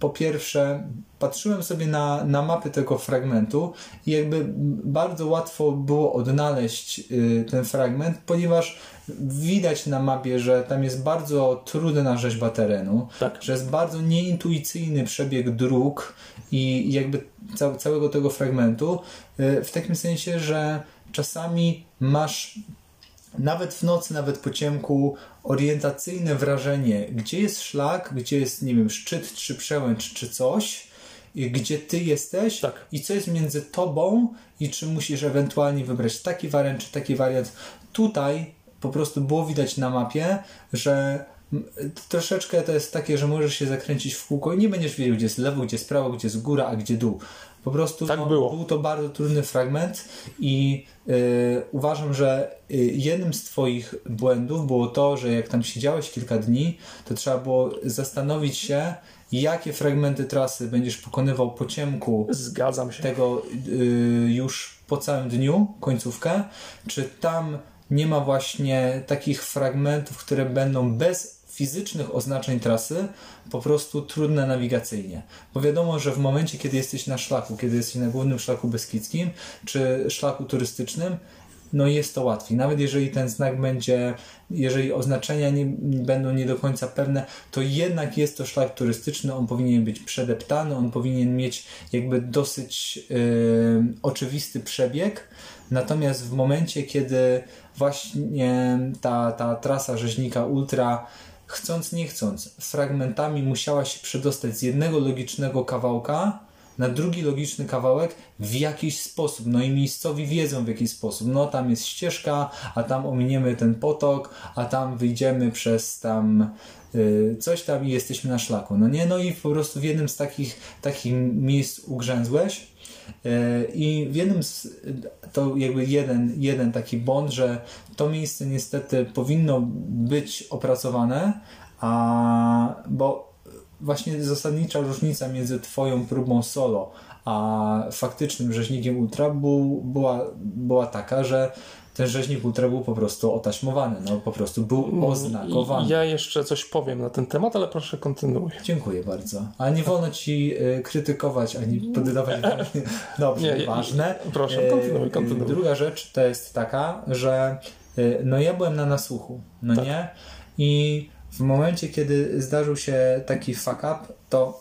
po pierwsze, patrzyłem sobie na, na mapy tego fragmentu i jakby bardzo łatwo było odnaleźć yy, ten fragment, ponieważ widać na mapie, że tam jest bardzo trudna rzeźba terenu, Tak. że jest bardzo nieintuicyjny przebieg dróg i jakby ca- całego tego fragmentu, yy, w takim sensie, że czasami masz nawet w nocy, nawet po ciemku, orientacyjne wrażenie, gdzie jest szlak, gdzie jest, nie wiem, szczyt, czy przełęcz, czy coś, gdzie ty jesteś Tak. i co jest między tobą i czy musisz ewentualnie wybrać taki wariant, czy taki wariant. Tutaj po prostu było widać na mapie, że troszeczkę to jest takie, że możesz się zakręcić w kółko i nie będziesz wiedział, gdzie jest lewo, gdzie jest prawo, gdzie jest góra, a gdzie dół. Po prostu Tak no, był to bardzo trudny fragment i y, uważam, że y, jednym z Twoich błędów było to, że jak tam siedziałeś kilka dni, to trzeba było zastanowić się, jakie fragmenty trasy będziesz pokonywał po ciemku Zgadzam się. tego y, już po całym dniu, końcówkę, czy tam nie ma właśnie takich fragmentów, które będą bez fizycznych oznaczeń trasy, po prostu trudne nawigacyjnie. Bo wiadomo, że w momencie, kiedy jesteś na szlaku, kiedy jesteś na głównym szlaku beskidzkim, czy szlaku turystycznym, no jest to łatwiej. Nawet jeżeli ten znak będzie, jeżeli oznaczenia nie będą nie do końca pewne, to jednak jest to szlak turystyczny, on powinien być przedeptany, on powinien mieć jakby dosyć yy, oczywisty przebieg. Natomiast w momencie, kiedy właśnie ta, ta trasa rzeźnika ultra chcąc nie chcąc, fragmentami musiała się przedostać z jednego logicznego kawałka na drugi logiczny kawałek w jakiś sposób. No i miejscowi wiedzą w jaki sposób. No tam jest ścieżka, a tam ominiemy ten potok, a tam wyjdziemy przez tam y, coś tam i jesteśmy na szlaku. No nie, no i po prostu w jednym z takich, takich miejsc ugrzęzłeś. Y, I w jednym z, to jakby jeden, jeden taki błąd, że to miejsce niestety powinno być opracowane, a bo właśnie zasadnicza różnica między Twoją próbą solo a faktycznym rzeźnikiem ultra był, była, była taka, że ten rzeźnik ultra był po prostu otaśmowany, no po prostu był oznakowany. Ja jeszcze coś powiem na ten temat, ale proszę kontynuuj. Dziękuję bardzo. Ale nie wolno ci y, krytykować ani poddawać. *laughs* Dobrze, Nie, nie, ważne. proszę, Y, kontynuuj, y, kontynuuj. Druga rzecz to jest taka, że y, no ja byłem na nasłuchu, no Tak. nie? I w momencie, kiedy zdarzył się taki fuck up, to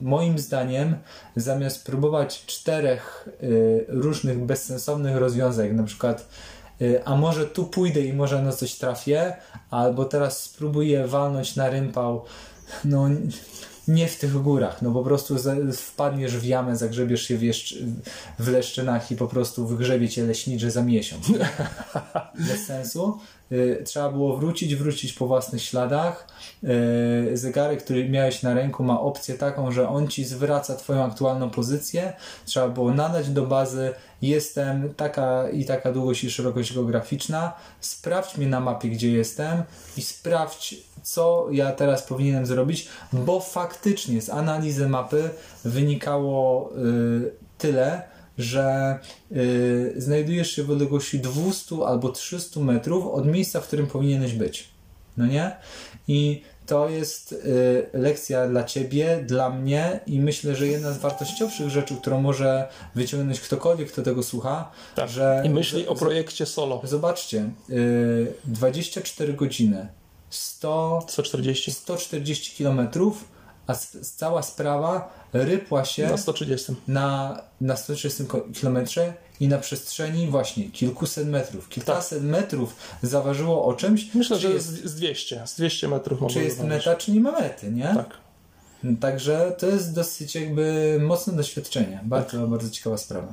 moim zdaniem zamiast próbować czterech y, różnych bezsensownych rozwiązań, na przykład y, a może tu pójdę i może na coś trafię, albo teraz spróbuję walnąć na rympał, no nie w tych górach, no po prostu wpadniesz w jamę, zagrzebiesz się w, jeszcze, w leszczynach i po prostu wygrzebie cię leśniczy za miesiąc. *laughs* Bez sensu. Y, Trzeba było wrócić, wrócić po własnych śladach. Y, Zegarek, który miałeś na ręku ma opcję taką, że on ci zwraca twoją aktualną pozycję. Trzeba było nadać do bazy jestem taka i taka długość i szerokość geograficzna. Sprawdź mnie na mapie, gdzie jestem i sprawdź, co ja teraz powinienem zrobić, bo faktycznie z analizy mapy wynikało y, tyle, że y, znajdujesz się w odległości 200 albo 300 metrów od miejsca, w którym powinieneś być. No nie? I to jest y, lekcja dla ciebie, dla mnie i myślę, że jedna z wartościowszych rzeczy, którą może wyciągnąć ktokolwiek, kto tego słucha, Tak. że I myśli o projekcie solo. Zobaczcie, y, 24 godziny, 100, 140 140 km, a cała sprawa rypła się na 130. na, na 130 km i na przestrzeni właśnie kilkuset metrów. Kilkaset metrów zaważyło o czymś, Tak. Myślę, że jest, z, z 200. Z 200 metrów czy jest meta, czy nie ma mety, nie? Tak. Także to jest dosyć jakby mocne doświadczenie. Bardzo, bardzo ciekawa sprawa.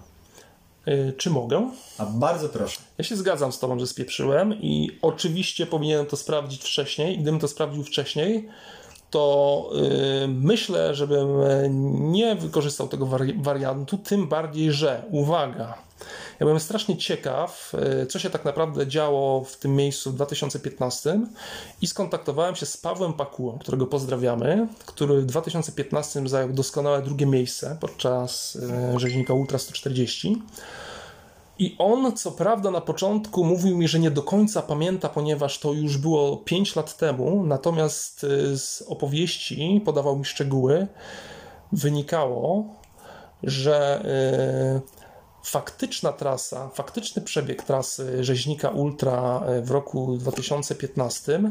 Y, Czy mogę? A bardzo proszę. Ja się zgadzam z Tobą, że spieprzyłem i oczywiście powinienem to sprawdzić wcześniej. I gdybym to sprawdził wcześniej, to y, myślę, żebym nie wykorzystał tego wari- wariantu, tym bardziej, że uwaga, ja byłem strasznie ciekaw, y, co się tak naprawdę działo w tym miejscu w 2015 i skontaktowałem się z Pawłem Pakułą, którego pozdrawiamy, który w 2015 zajął doskonałe drugie miejsce podczas y, rzeźnika Ultra 140. I on, co prawda, na początku mówił mi, że nie do końca pamięta, ponieważ to już było 5 lat temu, natomiast y, z opowieści podawał mi szczegóły. Wynikało, że y, faktyczna trasa, faktyczny przebieg trasy rzeźnika Ultra e, w roku 2015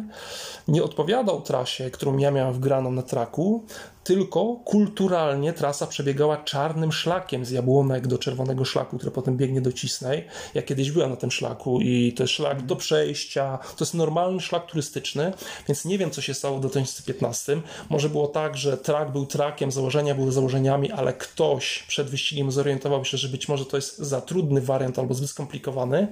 nie odpowiadał trasie, którą ja miałem wgraną na traku, tylko kulturalnie trasa przebiegała czarnym szlakiem z Jabłonek do Czerwonego Szlaku, który potem biegnie do Cisnej. Ja kiedyś byłem na tym szlaku i to jest szlak do przejścia, to jest normalny szlak turystyczny, więc nie wiem, co się stało w 2015. Może było tak, że trak był trakiem, założenia były założeniami, ale ktoś przed wyścigiem zorientował się, że być może to jest za trudny wariant albo zbyt skomplikowany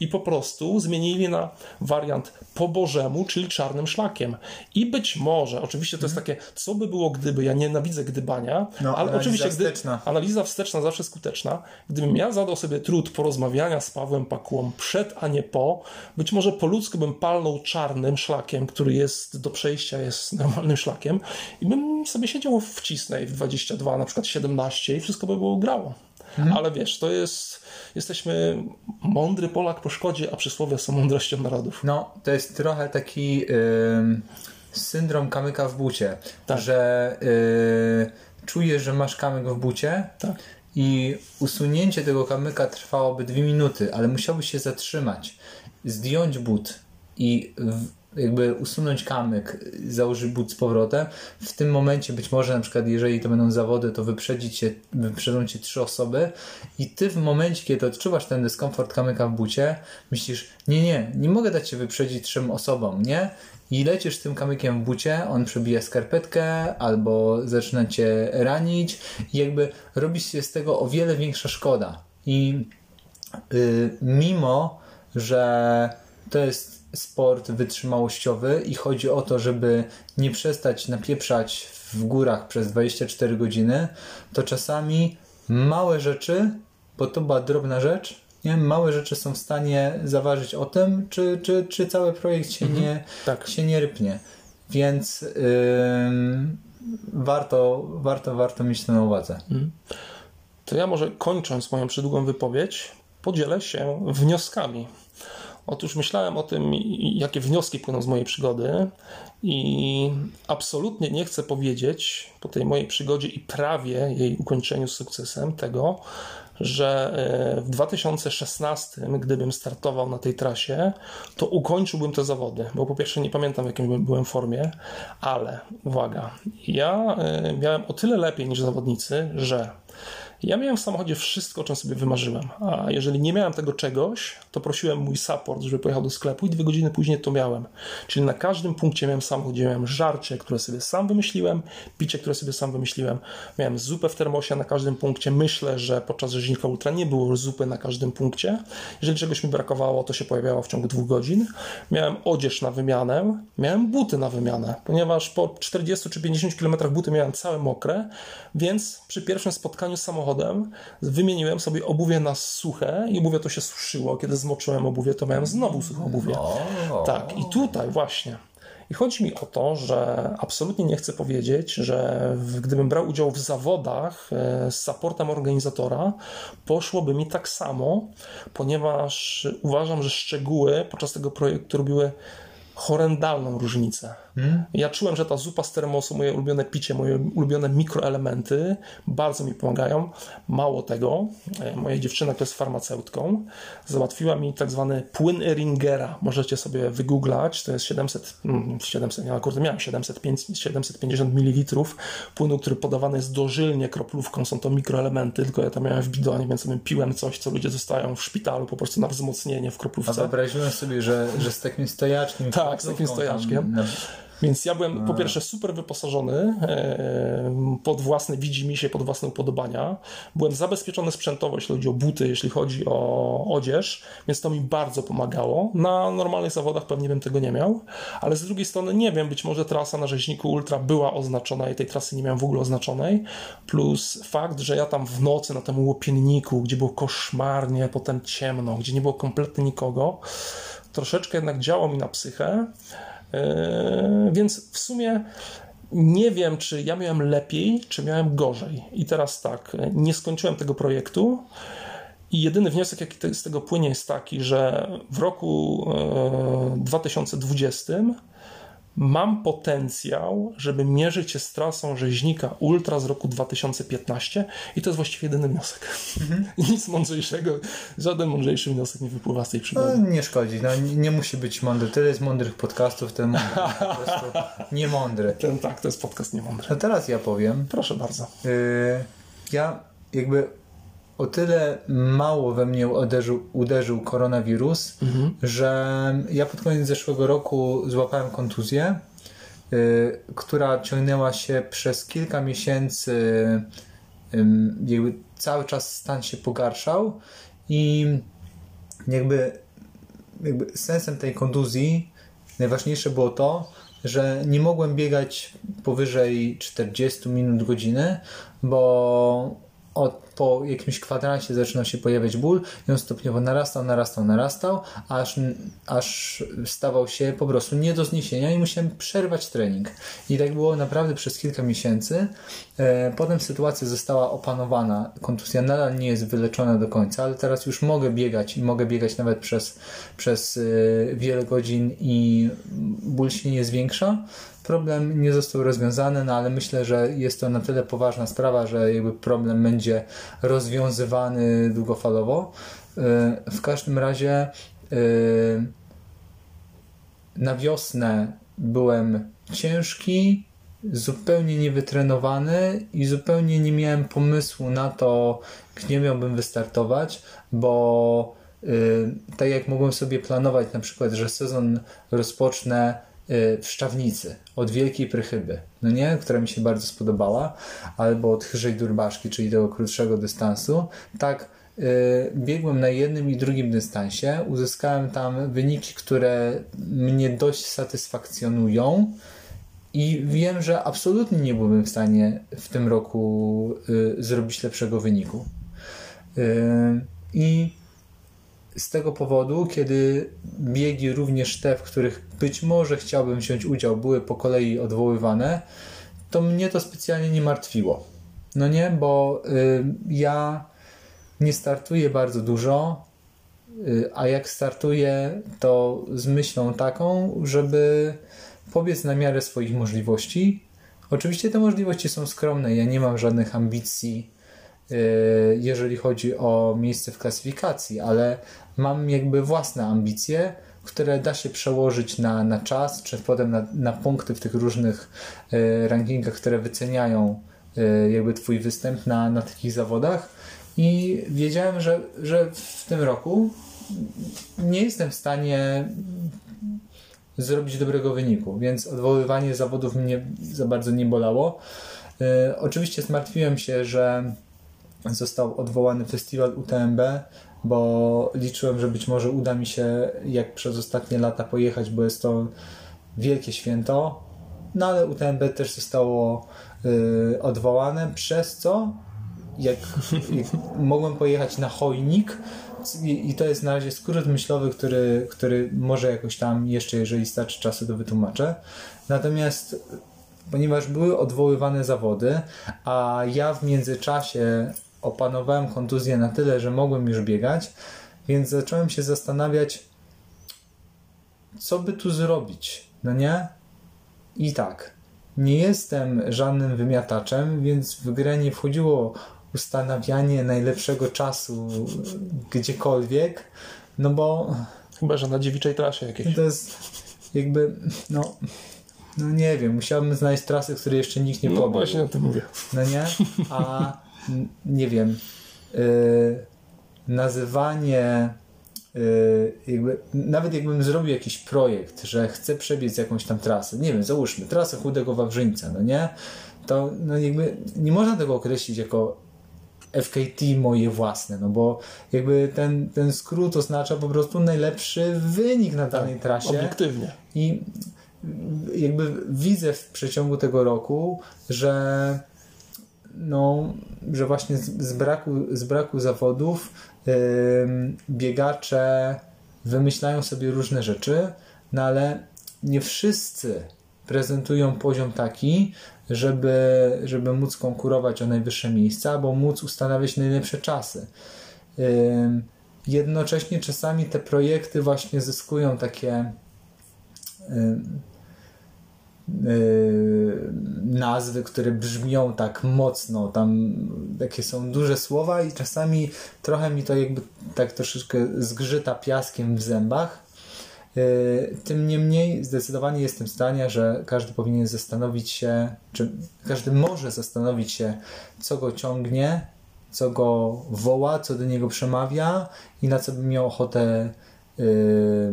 i po prostu zmienili na wariant po Bożemu, czyli czarnym szlakiem. I być może, oczywiście to jest takie, co by było, gdyby ja nienawidzę gdybania, no, ale oczywiście gdy, analiza wsteczna zawsze skuteczna. Gdybym ja zadał sobie trud porozmawiania z Pawłem Pakułą przed, a nie po, być może po ludzku bym palnął czarnym szlakiem, który jest do przejścia, jest normalnym szlakiem i bym sobie siedział w Cisnej w 22, na przykład 17 i wszystko by było grało. Mhm. Ale wiesz, to jest, jesteśmy mądry Polak po szkodzie, a przysłowie są mądrością narodów. No, to jest trochę taki... Yy syndrom kamyka w bucie, tak. że y, czujesz, że masz kamyk w bucie tak. i usunięcie tego kamyka trwałoby dwie minuty, ale musiałbyś się zatrzymać, zdjąć but i w, jakby usunąć kamyk, założyć but z powrotem. W tym momencie być może na przykład jeżeli to będą zawody, to wyprzedzić cię, wyprzedzą cię trzy osoby i ty w momencie, kiedy odczuwasz ten dyskomfort kamyka w bucie, myślisz, nie, nie, nie mogę dać się wyprzedzić trzem osobom, nie? i lecisz tym kamykiem w bucie, on przebija skarpetkę albo zaczyna cię ranić i jakby robi się z tego o wiele większa szkoda. I yy, mimo, że to jest sport wytrzymałościowy i chodzi o to, żeby nie przestać napieprzać w górach przez 24 godziny, to czasami małe rzeczy, bo to była drobna rzecz, nie? Małe rzeczy są w stanie zaważyć o tym, czy, czy, czy cały projekt się, mhm. nie, tak. się nie rypnie. Więc yy, warto, warto, warto mieć to na uwadze. Mhm. To ja może kończąc moją przydługą wypowiedź, podzielę się wnioskami. Otóż myślałem o tym, jakie wnioski płyną z mojej przygody, i absolutnie nie chcę powiedzieć po tej mojej przygodzie i prawie jej ukończeniu z sukcesem tego, że e, w 2016, gdybym startował na tej trasie, to ukończyłbym te zawody, bo po pierwsze nie pamiętam w jakiej byłem formie, ale uwaga, ja e, miałem o tyle lepiej niż zawodnicy, że ja miałem w samochodzie wszystko, o czym sobie wymarzyłem, a jeżeli nie miałem tego czegoś, to prosiłem mój support, żeby pojechał do sklepu i dwie godziny później to miałem. Czyli na każdym punkcie miałem samochód, gdzie miałem żarcie, które sobie sam wymyśliłem, picie, które sobie sam wymyśliłem, miałem zupę w termosie na każdym punkcie. Myślę, że podczas rzeźnika ultra nie było zupy na każdym punkcie. Jeżeli czegoś mi brakowało, to się pojawiało w ciągu dwóch godzin. Miałem odzież na wymianę, miałem buty na wymianę, ponieważ po 40 czy 50 km buty miałem całe mokre, więc przy pierwszym spotkaniu z samochodem wymieniłem sobie obuwie na suche i obuwie to się suszyło. Kiedy zmoczyłem obuwie, to miałem znowu suche obuwie. Tak, i tutaj właśnie. I chodzi mi o to, że absolutnie nie chcę powiedzieć, że gdybym brał udział w zawodach e, z supportem organizatora, poszłoby mi tak samo, ponieważ uważam, że szczegóły podczas tego projektu robiły horrendalną różnicę. Hmm? Ja czułem, że ta zupa z termosu, moje ulubione picie, moje ulubione mikroelementy bardzo mi pomagają. Mało tego, e, moja dziewczyna, która jest farmaceutką, załatwiła mi tak zwany płyn Eringera. Możecie sobie wygooglać, to jest 700, 700 ja akurat miałem 705, 750 ml płynu, który podawany jest dożylnie kroplówką, są to mikroelementy, tylko ja tam miałem w bidonie, więc sobie piłem coś, co ludzie dostają w szpitalu po prostu na wzmocnienie w kroplówce. A wyobraziłem sobie, że, że z takim stojaczkiem tak, z takim stojaczkiem. Tam, więc ja byłem po pierwsze super wyposażony e, pod własne widzimisię, pod własne upodobania. Byłem zabezpieczony sprzętowo, jeśli chodzi o buty, jeśli chodzi o odzież, więc to mi bardzo pomagało. Na normalnych zawodach pewnie bym tego nie miał, ale z drugiej strony nie wiem, być może trasa na rzeźniku Ultra była oznaczona i tej trasy nie miałem w ogóle oznaczonej. Plus fakt, że ja tam w nocy na tym łopienniku, gdzie było koszmarnie, potem ciemno, gdzie nie było kompletnie nikogo, troszeczkę jednak działo mi na psychę. Yy, więc w sumie nie wiem, czy ja miałem lepiej, czy miałem gorzej. I teraz tak, nie skończyłem tego projektu I jedyny wniosek, jaki z tego płynie, jest taki, że w roku 2020 mam potencjał, żeby mierzyć się z trasą rzeźnika Ultra z roku 2015 i to jest właściwie jedyny wniosek. Mhm. *laughs* Nic mądrzejszego, żaden mądrzejszy wniosek nie wypływa z tej przygody. No, nie szkodzi, no, nie musi być mądry. Tyle jest mądrych podcastów, ten mądry, po prostu *laughs* niemądry. Ten, tak, to jest podcast niemądry. No teraz ja powiem. Proszę bardzo. Yy, ja jakby o tyle mało we mnie uderzył, uderzył koronawirus, mhm. że ja pod koniec zeszłego roku złapałem kontuzję, y, która ciągnęła się przez kilka miesięcy. Y, jakby cały czas stan się pogarszał i jakby, jakby sensem tej kontuzji najważniejsze było to, że nie mogłem biegać powyżej 40 minut godziny, bo od, po jakimś kwadransie zaczynał się pojawiać ból i on stopniowo narastał, narastał, narastał, aż, aż stawał się po prostu nie do zniesienia i musiałem przerwać trening. I tak było naprawdę przez kilka miesięcy. E, potem sytuacja została opanowana. Kontuzja nadal nie jest wyleczona do końca, ale teraz już mogę biegać i mogę biegać nawet przez, przez e, wiele godzin i ból się nie zwiększa problem nie został rozwiązany, no ale myślę, że jest to na tyle poważna sprawa, że jakby problem będzie rozwiązywany długofalowo. Y, w każdym razie y, na wiosnę byłem ciężki, zupełnie niewytrenowany i zupełnie nie miałem pomysłu na to, gdzie miałbym wystartować, bo yy, tak jak mogłem sobie planować na przykład, że sezon rozpocznę Y, w Szczawnicy od Wielkiej Prychyby, no nie, która mi się bardzo spodobała, albo od Chyżej Durbaszki, czyli tego krótszego dystansu, tak yy, biegłem na jednym i drugim dystansie, uzyskałem tam wyniki, które mnie dość satysfakcjonują. I wiem, że absolutnie nie byłbym w stanie w tym roku yy, zrobić lepszego wyniku. I z tego powodu, kiedy biegi, również te, w których być może chciałbym wziąć udział, były po kolei odwoływane, to mnie to specjalnie nie martwiło. No nie, bo y, ja nie startuję bardzo dużo, y, a jak startuję, to z myślą taką, żeby pobiec na miarę swoich możliwości. Oczywiście te możliwości są skromne, ja nie mam żadnych ambicji jeżeli chodzi o miejsce w klasyfikacji, ale mam jakby własne ambicje, które da się przełożyć na, na czas, czy potem na, na punkty w tych różnych y, rankingach, które wyceniają y, jakby Twój występ na, na takich zawodach. I wiedziałem, że, że w tym roku nie jestem w stanie zrobić dobrego wyniku, więc odwoływanie zawodów mnie za bardzo nie bolało. Oczywiście zmartwiłem się, że został odwołany festiwal UTMB, bo liczyłem, że być może uda mi się jak przez ostatnie lata pojechać, bo jest to wielkie święto. No ale UTMB też zostało y, odwołane, przez co jak, jak mogłem pojechać na Chojnik i, i, to jest na razie skrót myślowy, który, który może jakoś tam jeszcze, jeżeli starczy czasu, to wytłumaczę. Natomiast ponieważ były odwoływane zawody, a ja w międzyczasie opanowałem kontuzję na tyle, że mogłem już biegać, więc zacząłem się zastanawiać, co by tu zrobić, no nie? I tak, nie jestem żadnym wymiataczem, więc w grę nie wchodziło ustanawianie najlepszego czasu gdziekolwiek, no bo... Chyba, że na dziewiczej trasie jakiejś. To jest jakby, no... No nie wiem, musiałbym znaleźć trasy, które jeszcze nikt nie no pobiegł. No właśnie o tym mówię. No nie? A *laughs* nie wiem, yy, nazywanie yy, jakby, nawet jakbym zrobił jakiś projekt, że chcę przebiec jakąś tam trasę, nie wiem, załóżmy, trasę Chudego Wawrzyńca, no nie? To no jakby nie można tego określić jako FKT moje własne, no bo jakby ten, ten skrót oznacza po prostu najlepszy wynik na danej tak, trasie. Obiektywnie. I jakby widzę w przeciągu tego roku, że no, że właśnie z, z, braku, z braku zawodów yy, biegacze wymyślają sobie różne rzeczy, no ale nie wszyscy prezentują poziom taki, żeby, żeby móc konkurować o najwyższe miejsca, albo móc ustanawiać najlepsze czasy. jednocześnie czasami te projekty właśnie zyskują takie nazwy, które brzmią tak mocno, tam takie są duże słowa i czasami trochę mi to jakby tak troszeczkę zgrzyta piaskiem w zębach. Tym niemniej zdecydowanie jestem zdania, że każdy powinien zastanowić się, czy każdy może zastanowić się, co go ciągnie, co go woła, co do niego przemawia i na co by miał ochotę yy,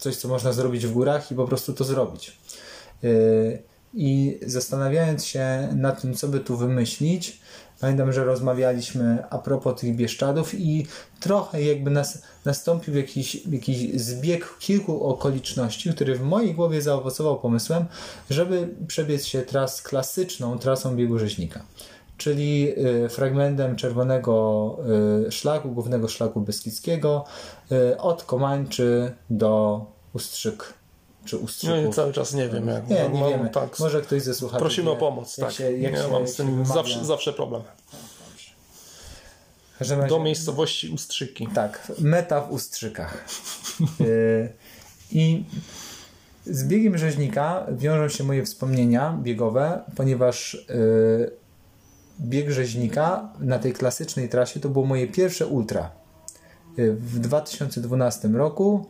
coś, co można zrobić w górach i po prostu to zrobić. Yy, I zastanawiając się nad tym, co by tu wymyślić, pamiętam, że rozmawialiśmy a propos tych Bieszczadów i trochę jakby nas, nastąpił jakiś, jakiś zbieg kilku okoliczności, który w mojej głowie zaowocował pomysłem, żeby przebiec się tras klasyczną trasą biegu rzeźnika czyli y, fragmentem czerwonego y, szlaku, głównego szlaku beskidzkiego y, od Komańczy do Ustrzyk czy Ustrzyków. No cały czas nie wiem. Jak nie, nie wiemy. Tak. Może ktoś ze słuchaczy Prosimy o pomoc. Jak tak. Się, jak ja się, mam z tym zawsze, zawsze problem. Razie, do miejscowości Ustrzyki. Tak, meta w Ustrzykach. I z biegiem rzeźnika wiążą się moje wspomnienia biegowe, ponieważ bieg rzeźnika na tej klasycznej trasie to było moje pierwsze ultra. Y, w 2012 roku,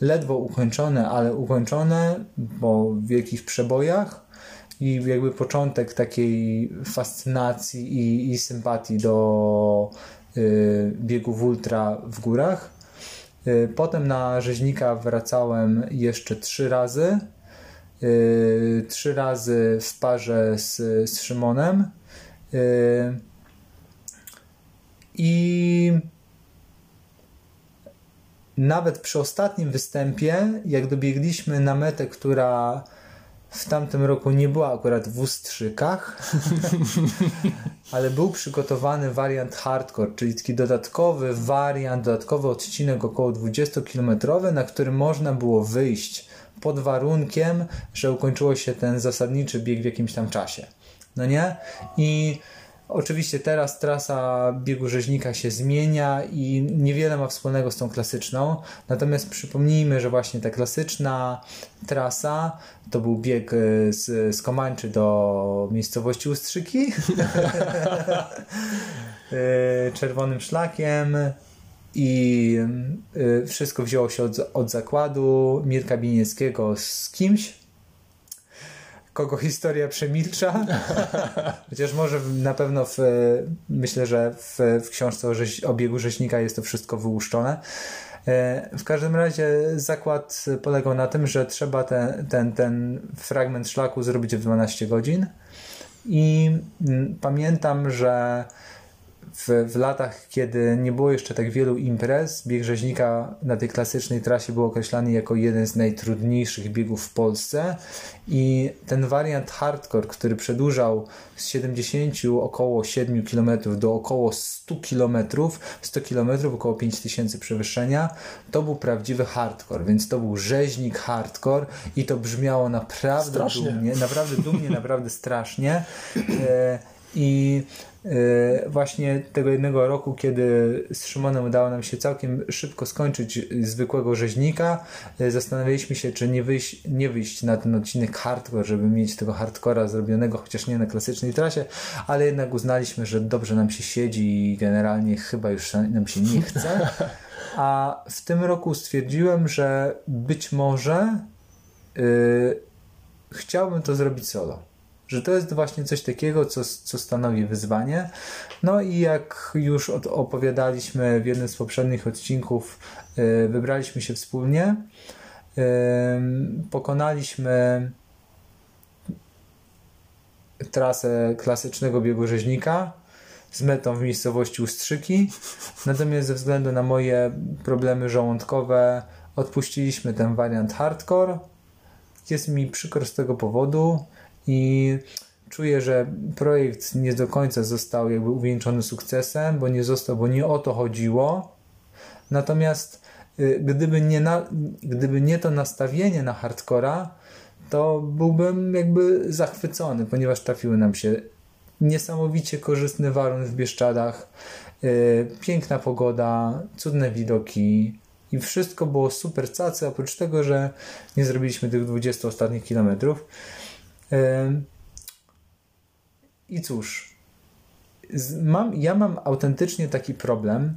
ledwo ukończone, ale ukończone po wielkich przebojach i jakby początek takiej fascynacji i, i sympatii do y, biegów ultra w górach. Y, potem na rzeźnika wracałem jeszcze trzy razy. Y, trzy razy w parze z, z Szymonem I nawet przy ostatnim występie, jak dobiegliśmy na metę, która w tamtym roku nie była akurat w Ustrzykach, *laughs* ale był przygotowany wariant hardcore, czyli taki dodatkowy wariant, dodatkowy odcinek około 20-kilometrowy, na którym można było wyjść pod warunkiem, że ukończyło się ten zasadniczy bieg w jakimś tam czasie no nie? I Oczywiście teraz trasa biegu rzeźnika się zmienia i niewiele ma wspólnego z tą klasyczną. Natomiast przypomnijmy, że właśnie ta klasyczna trasa to był bieg e, z, z Komańczy do miejscowości Ustrzyki. E, *laughs* czerwonym szlakiem. I e, wszystko wzięło się od, od zakładu Mirka Binieckiego z kimś kogo historia przemilcza. *laughs* Chociaż może na pewno w, myślę, że w, w książce o, rzeź, o biegu rzeźnika jest to wszystko wyłuszczone. E, w każdym razie zakład polegał na tym, że trzeba ten, ten, ten fragment szlaku zrobić w 12 godzin. I mm, pamiętam, że w, w latach, kiedy nie było jeszcze tak wielu imprez, bieg rzeźnika na tej klasycznej trasie był określany jako jeden z najtrudniejszych biegów w Polsce i ten wariant hardcore, który przedłużał z 70 około 7 km do około 100 km, 100 km około 5000 przewyższenia, to był prawdziwy hardcore, więc to był rzeźnik hardcore i to brzmiało naprawdę strasznie. dumnie, naprawdę dumnie, naprawdę strasznie. *laughs* E, I właśnie tego jednego roku, kiedy z Szymonem udało nam się całkiem szybko skończyć zwykłego rzeźnika, e, zastanawialiśmy się, czy nie wyjść, nie wyjść na ten odcinek hardcore, żeby mieć tego hardcora zrobionego, chociaż nie na klasycznej trasie, ale jednak uznaliśmy, że dobrze nam się siedzi i generalnie chyba już nam się nie chce. A w tym roku stwierdziłem, że być może yy, chciałbym to zrobić solo że to jest właśnie coś takiego, co, co stanowi wyzwanie. No i jak już opowiadaliśmy w jednym z poprzednich odcinków, y, wybraliśmy się wspólnie, pokonaliśmy trasę klasycznego biegu rzeźnika z metą w miejscowości Ustrzyki. Natomiast ze względu na moje problemy żołądkowe odpuściliśmy ten wariant hardcore. Jest mi przykro z tego powodu i czuję, że projekt nie do końca został jakby uwieńczony sukcesem, bo nie został, bo nie o to chodziło. Natomiast y, gdyby nie, na, gdyby nie to nastawienie na hardcora, to byłbym jakby zachwycony, ponieważ trafiły nam się niesamowicie korzystny warun w Bieszczadach, yy, piękna pogoda, cudne widoki i wszystko było super cacy, oprócz tego, że nie zrobiliśmy tych 20 ostatnich kilometrów. I cóż, mam, ja mam autentycznie taki problem.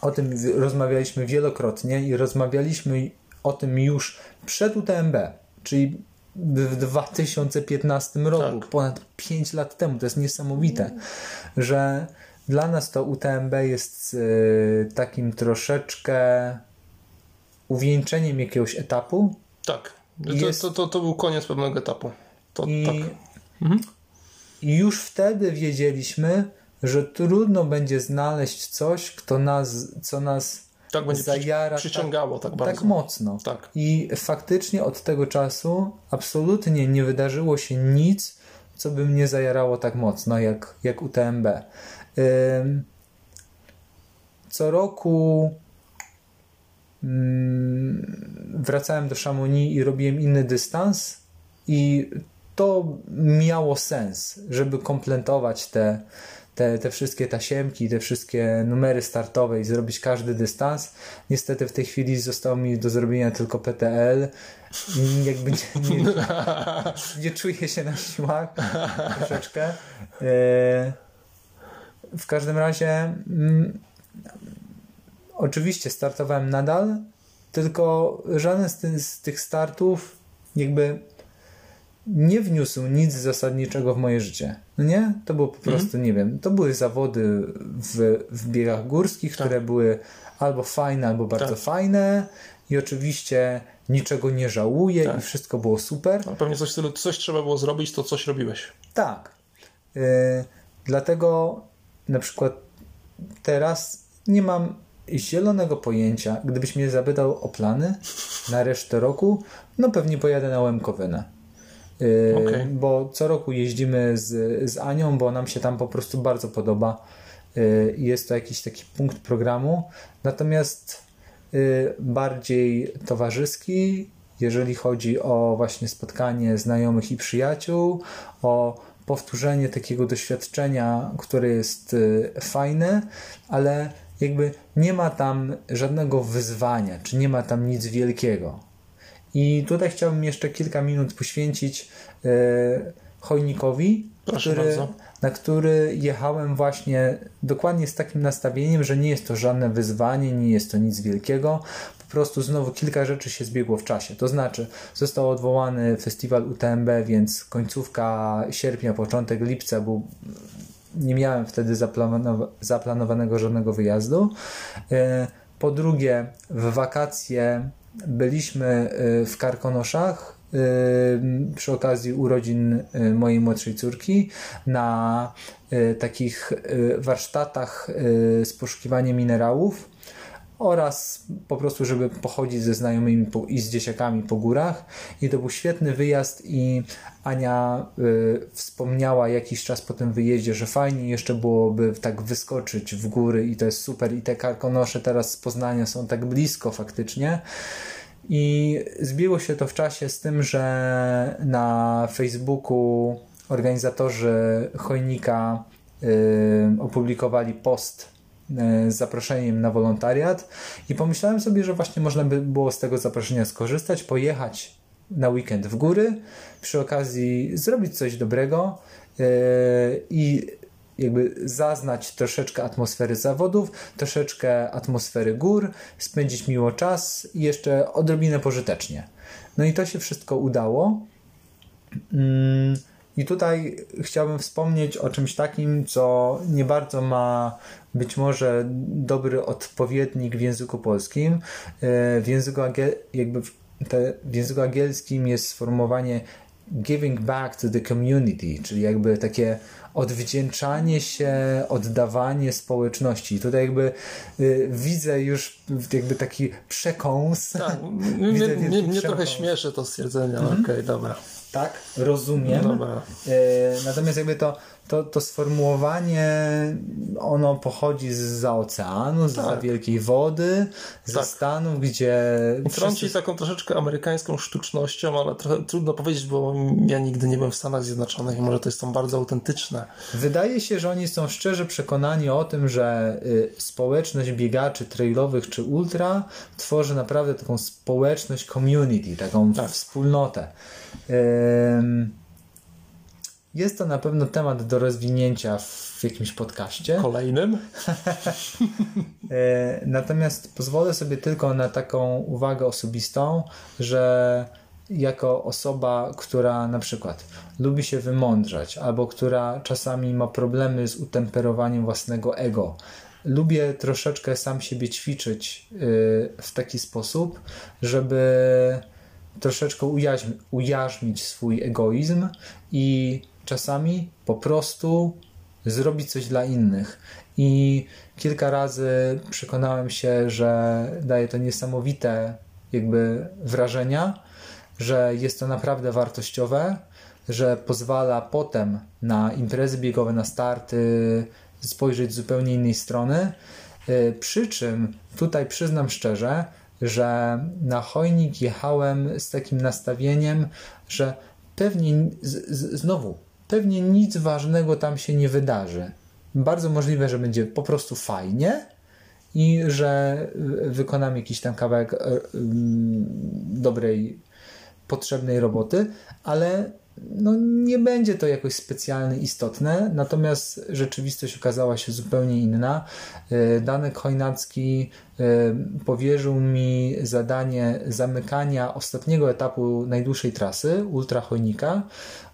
O tym rozmawialiśmy wielokrotnie i rozmawialiśmy o tym już przed UTMB, czyli w 2015 roku, tak. ponad 5 lat temu. To jest niesamowite, że dla nas to UTMB jest y, takim troszeczkę uwieńczeniem jakiegoś etapu. Tak. To, jest... to, to, to, był koniec pewnego etapu. To, I, tak. mhm. Już wtedy wiedzieliśmy, że trudno będzie znaleźć coś, kto nas, co nas tak będzie zajara przyciągało tak, tak bardzo. Tak mocno. Tak. I faktycznie od tego czasu absolutnie nie wydarzyło się nic, co by mnie zajarało tak mocno jak, jak UTMB. Co roku wracałem do Chamonix i robiłem inny dystans i to miało sens, żeby kompletować te te, te wszystkie tasiemki, te wszystkie numery startowe i zrobić każdy dystans. Niestety w tej chwili zostało mi do zrobienia tylko PTL. Jakby nie, nie, *laughs* nie czuję się na siłach troszeczkę. E, w każdym razie mm, oczywiście startowałem nadal, tylko żaden z, ty, z tych startów jakby nie wniósł nic zasadniczego w moje życie. No nie? To było po mhm. prostu, nie wiem, to były zawody w, w biegach górskich, tak. które były albo fajne, albo bardzo tak. fajne i oczywiście niczego nie żałuję tak. i wszystko było super. A pewnie coś, coś trzeba było zrobić, to coś robiłeś. Tak. Yy, dlatego na przykład teraz nie mam zielonego pojęcia. Gdybyś mnie zapytał o plany na resztę roku, no pewnie pojadę na Łemkowynę. Yy, okay. Bo co roku jeździmy z, z Anią, bo nam się tam po prostu bardzo podoba. Yy, jest to jakiś taki punkt programu. Natomiast yy, bardziej towarzyski, jeżeli chodzi o właśnie spotkanie znajomych i przyjaciół, o powtórzenie takiego doświadczenia, które jest fajne, ale jakby nie ma tam żadnego wyzwania, czy nie ma tam nic wielkiego. I tutaj chciałbym jeszcze kilka minut poświęcić e, Chojnikowi, który, na który jechałem właśnie dokładnie z takim nastawieniem, że nie jest to żadne wyzwanie, nie jest to nic wielkiego. Po prostu znowu kilka rzeczy się zbiegło w czasie. To znaczy, został odwołany festiwal UTMB, więc końcówka sierpnia, początek lipca był nie miałem wtedy zaplanowanego żadnego wyjazdu. E, po drugie, w wakacje byliśmy y, w Karkonoszach y, przy okazji urodzin y, mojej młodszej córki na takich warsztatach z poszukiwaniem minerałów oraz po prostu, żeby pochodzić ze znajomymi i z dzieciakami po górach. I to był świetny wyjazd i Ania y, wspomniała jakiś czas po tym wyjeździe, że fajnie jeszcze byłoby tak wyskoczyć w góry i to jest super i te karkonosze teraz z Poznania są tak blisko faktycznie. I zbiło się to w czasie z tym, że na Facebooku organizatorzy Chojnika y, opublikowali post z zaproszeniem na wolontariat i pomyślałem sobie, że właśnie można by było z tego zaproszenia skorzystać, pojechać na weekend w góry, przy okazji zrobić coś dobrego e, i jakby zaznać troszeczkę atmosfery zawodów, troszeczkę atmosfery gór, spędzić miło czas i jeszcze odrobinę pożytecznie. No i to się wszystko udało. Mm, I tutaj chciałbym wspomnieć o czymś takim, co nie bardzo ma być może dobry odpowiednik w języku polskim. E, w języku, jakby w, języku angielskim jest sformułowanie giving back to the community, czyli jakby takie odwdzięczanie się, oddawanie społeczności. Tutaj jakby y, widzę już jakby taki przekąs. Tak, *laughs* mnie, mnie, mnie trochę śmieszy to stwierdzenie, ale mm -hmm. okej, okay, dobra. Tak, rozumiem. E, natomiast jakby to, to, to sformułowanie, ono pochodzi z oceanu, z Tak. wielkiej wody, ze Tak. Stanów, gdzie Trąci wszyscy- taką troszeczkę amerykańską sztucznością, ale trochę trudno powiedzieć, bo ja nigdy nie byłem w Stanach Zjednoczonych i może to jest tam bardzo autentyczne. Wydaje się, że oni są szczerze przekonani o tym, że y, społeczność biegaczy trailowych czy ultra tworzy naprawdę taką społeczność community, taką Tak. wspólnotę. Ym, Jest to na pewno temat do rozwinięcia w jakimś podcaście. Kolejnym? *laughs* E, Natomiast pozwolę sobie tylko na taką uwagę osobistą, że jako osoba, która na przykład lubi się wymądrzać, albo która czasami ma problemy z utemperowaniem własnego ego, lubię troszeczkę sam siebie ćwiczyć y, w taki sposób, żeby troszeczkę ujarzmić swój egoizm i czasami po prostu zrobić coś dla innych. I kilka razy przekonałem się, że daje to niesamowite jakby wrażenia, że jest to naprawdę wartościowe, że pozwala potem na imprezy biegowe, na starty spojrzeć z zupełnie innej strony. Y, Przy czym tutaj przyznam szczerze, że na chojnik jechałem z takim nastawieniem, że pewnie z, z, znowu, pewnie nic ważnego tam się nie wydarzy. Bardzo możliwe, że będzie po prostu fajnie i że y, wykonam jakiś tam kawałek y, ym, dobrej, potrzebnej roboty, ale no, nie będzie to jakoś specjalnie istotne, natomiast rzeczywistość okazała się zupełnie inna. Y, Danek Chojnacki y, powierzył mi zadanie zamykania ostatniego etapu najdłuższej trasy Ultra Chojnika.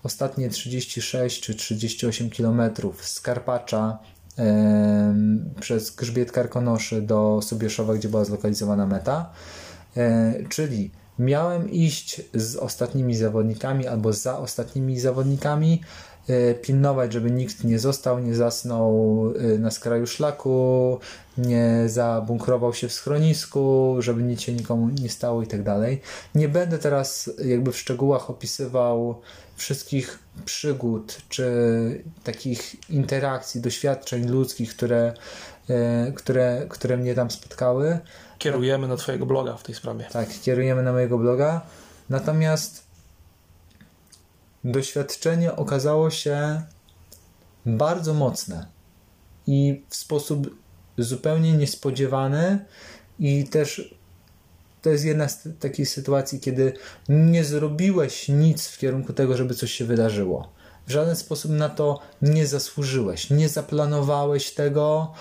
Ostatnie 36 czy 38 km z Karpacza em, przez Grzbiet Karkonoszy do Sobieszowa, gdzie była zlokalizowana meta. E, czyli miałem iść z ostatnimi zawodnikami albo za ostatnimi zawodnikami, e, pilnować, żeby nikt nie został, nie zasnął e, na skraju szlaku, nie zabunkrował się w schronisku, żeby nic się nikomu nie stało i tak dalej. Nie będę teraz jakby w szczegółach opisywał wszystkich przygód czy takich interakcji, doświadczeń ludzkich, które, e, które, które mnie tam spotkały. Kierujemy na Twojego bloga w tej sprawie. Tak, kierujemy na mojego bloga. Natomiast doświadczenie okazało się bardzo mocne i w sposób zupełnie niespodziewany i też to jest jedna z takich sytuacji, kiedy nie zrobiłeś nic w kierunku tego, żeby coś się wydarzyło. W żaden sposób na to nie zasłużyłeś, nie zaplanowałeś tego,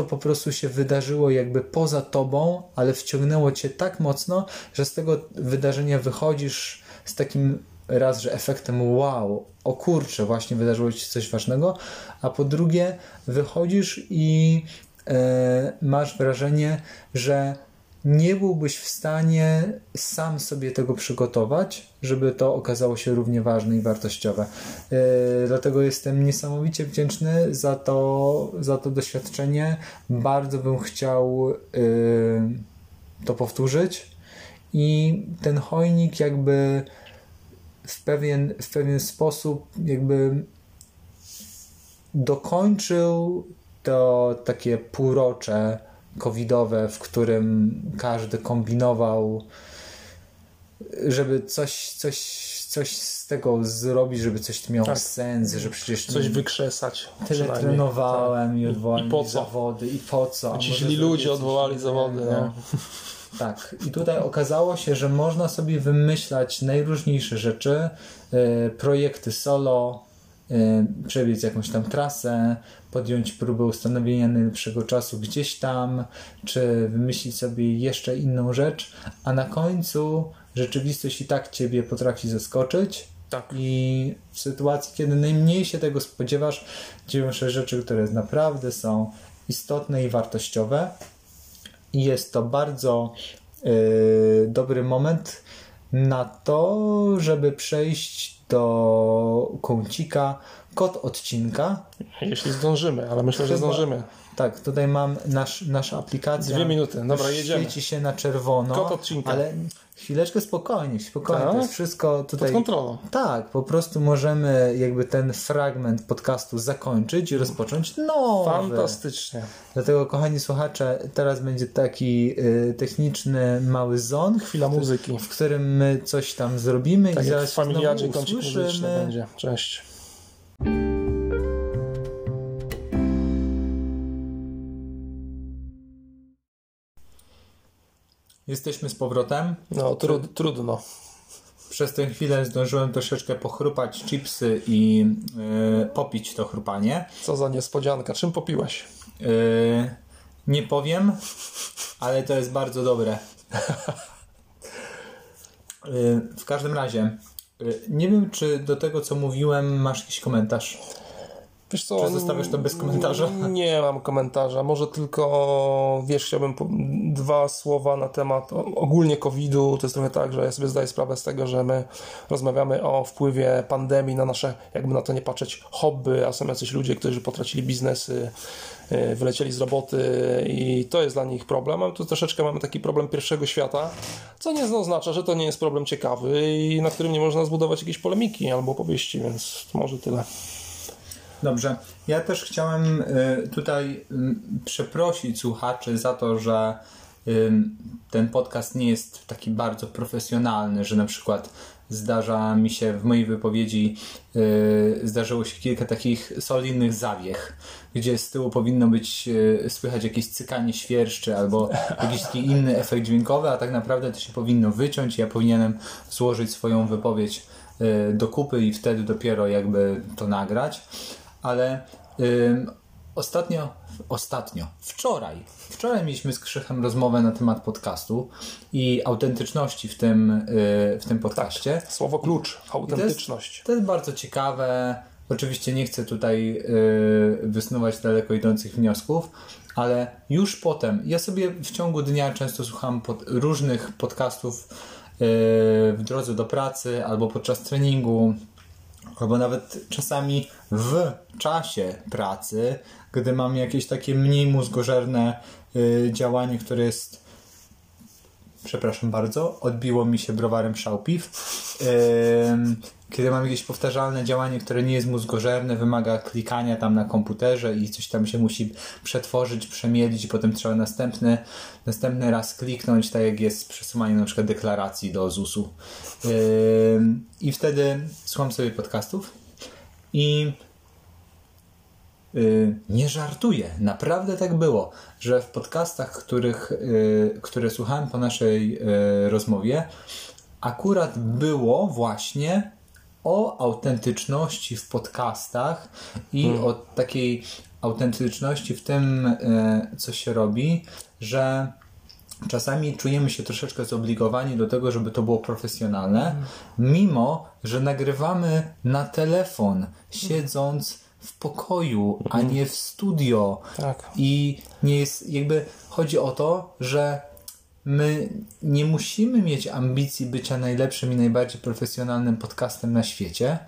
to po prostu się wydarzyło jakby poza tobą, ale wciągnęło cię tak mocno, że z tego wydarzenia wychodzisz z takim raz, że efektem wow, o kurczę, właśnie wydarzyło ci się coś ważnego, a po drugie wychodzisz i e, masz wrażenie, że nie byłbyś w stanie sam sobie tego przygotować, żeby to okazało się równie ważne i wartościowe. Yy, dlatego jestem niesamowicie wdzięczny za to, za to doświadczenie. Bardzo bym chciał yy, to powtórzyć i ten chojnik jakby w pewien, w pewien sposób jakby dokończył to takie półrocze covidowe, w którym każdy kombinował, żeby coś, coś, coś z tego zrobić, żeby coś miało Tak. sens, że przecież Coś wykrzesać. tyle trenowałem i I- odwołałem i po co? zawody i po co. Ci źli ludzie odwołali zawody, nie? Tak. I tutaj okazało się, że można sobie wymyślać najróżniejsze rzeczy, y, projekty solo, przebiec jakąś tam trasę, podjąć próbę ustanowienia najlepszego czasu gdzieś tam, czy wymyślić sobie jeszcze inną rzecz, a na końcu rzeczywistość i tak ciebie potrafi zaskoczyć. Tak. I w sytuacji, kiedy najmniej się tego spodziewasz, dzieją się rzeczy, które naprawdę są istotne i wartościowe. I jest to bardzo y, dobry moment na to, żeby przejść do kącika kod odcinka. Jeśli zdążymy, ale myślę, że Chyba- zdążymy. Tak, tutaj mam nasz, nasza aplikacja. Dwie minuty, dobra, jedziemy. Świeci się na czerwono. Kot odcinka. Ale chwileczkę spokojnie, spokojnie. Tak? To jest wszystko tutaj. Pod kontrolą. Tak, po prostu możemy jakby ten fragment podcastu zakończyć i rozpocząć nowy. Fantastycznie. Dlatego, kochani słuchacze, teraz będzie taki y, techniczny mały zon, Chwila muzyki. w którym my coś tam zrobimy Tak i zaraz w familiadzie kącik muzyczny będzie. Cześć. Jesteśmy z powrotem. No, trud, trudno. Przez tę chwilę zdążyłem troszeczkę pochrupać chipsy i y, popić to chrupanie. Co za niespodzianka. Czym popiłeś? Y, nie powiem, ale to jest bardzo dobre. Y, w każdym razie, nie wiem, czy do tego, co mówiłem, masz jakiś komentarz. Wiesz co? Czy zostawiasz to bez komentarza? Nie mam komentarza. Może tylko, wiesz, chciałbym dwa słowa na temat ogólnie COVID-u. To jest trochę tak, że ja sobie zdaję sprawę z tego, że my rozmawiamy o wpływie pandemii na nasze, jakby na to nie patrzeć, hobby, a są jacyś ludzie, którzy potracili biznesy, y, wylecieli z roboty i to jest dla nich problem. A tu troszeczkę mamy taki problem pierwszego świata, co nie oznacza, że to nie jest problem ciekawy i na którym nie można zbudować jakiejś polemiki albo opowieści, więc może tyle. Dobrze. Ja też chciałem y, tutaj y, przeprosić słuchaczy za to, że y, ten podcast nie jest taki bardzo profesjonalny, że na przykład zdarza mi się w mojej wypowiedzi y, zdarzyło się kilka takich solidnych zawiech, gdzie z tyłu powinno być słychać jakieś cykanie świerszczy albo jakiś taki inny efekt dźwiękowy, a tak naprawdę to się powinno wyciąć i ja powinienem złożyć swoją wypowiedź do kupy i wtedy dopiero jakby to nagrać ale ostatnio, ostatnio, wczoraj, wczoraj mieliśmy z Krzychem rozmowę na temat podcastu i autentyczności w tym, y, w tym podcaście. Słowo klucz, autentyczność. To jest, to jest bardzo ciekawe. Oczywiście nie chcę tutaj y, wysnuwać daleko idących wniosków, ale już potem, ja sobie w ciągu dnia często słucham pod, różnych podcastów y, w drodze do pracy albo podczas treningu, albo nawet czasami w czasie pracy, gdy mam jakieś takie mniej mózgożerne y, działanie, które jest przepraszam bardzo, odbiło mi się browarem szałpiw. Kiedy mam jakieś powtarzalne działanie, które nie jest mózgożerne, wymaga klikania tam na komputerze i coś tam się musi przetworzyć, przemielić i potem trzeba następny, następny raz kliknąć, tak jak jest przesuwanie na przykład deklaracji do ZUS-u. I wtedy słucham sobie podcastów i Y, nie żartuję, naprawdę tak było, że w podcastach, których, y, które słuchałem po naszej y, rozmowie, akurat było właśnie o autentyczności w podcastach i o takiej autentyczności w tym, co się robi, że czasami czujemy się troszeczkę zobligowani do tego, żeby to było profesjonalne, mimo że nagrywamy na telefon, siedząc w pokoju, a nie w studio. Tak. I nie jest, jakby chodzi o to, że my nie musimy mieć ambicji bycia najlepszym i najbardziej profesjonalnym podcastem na świecie,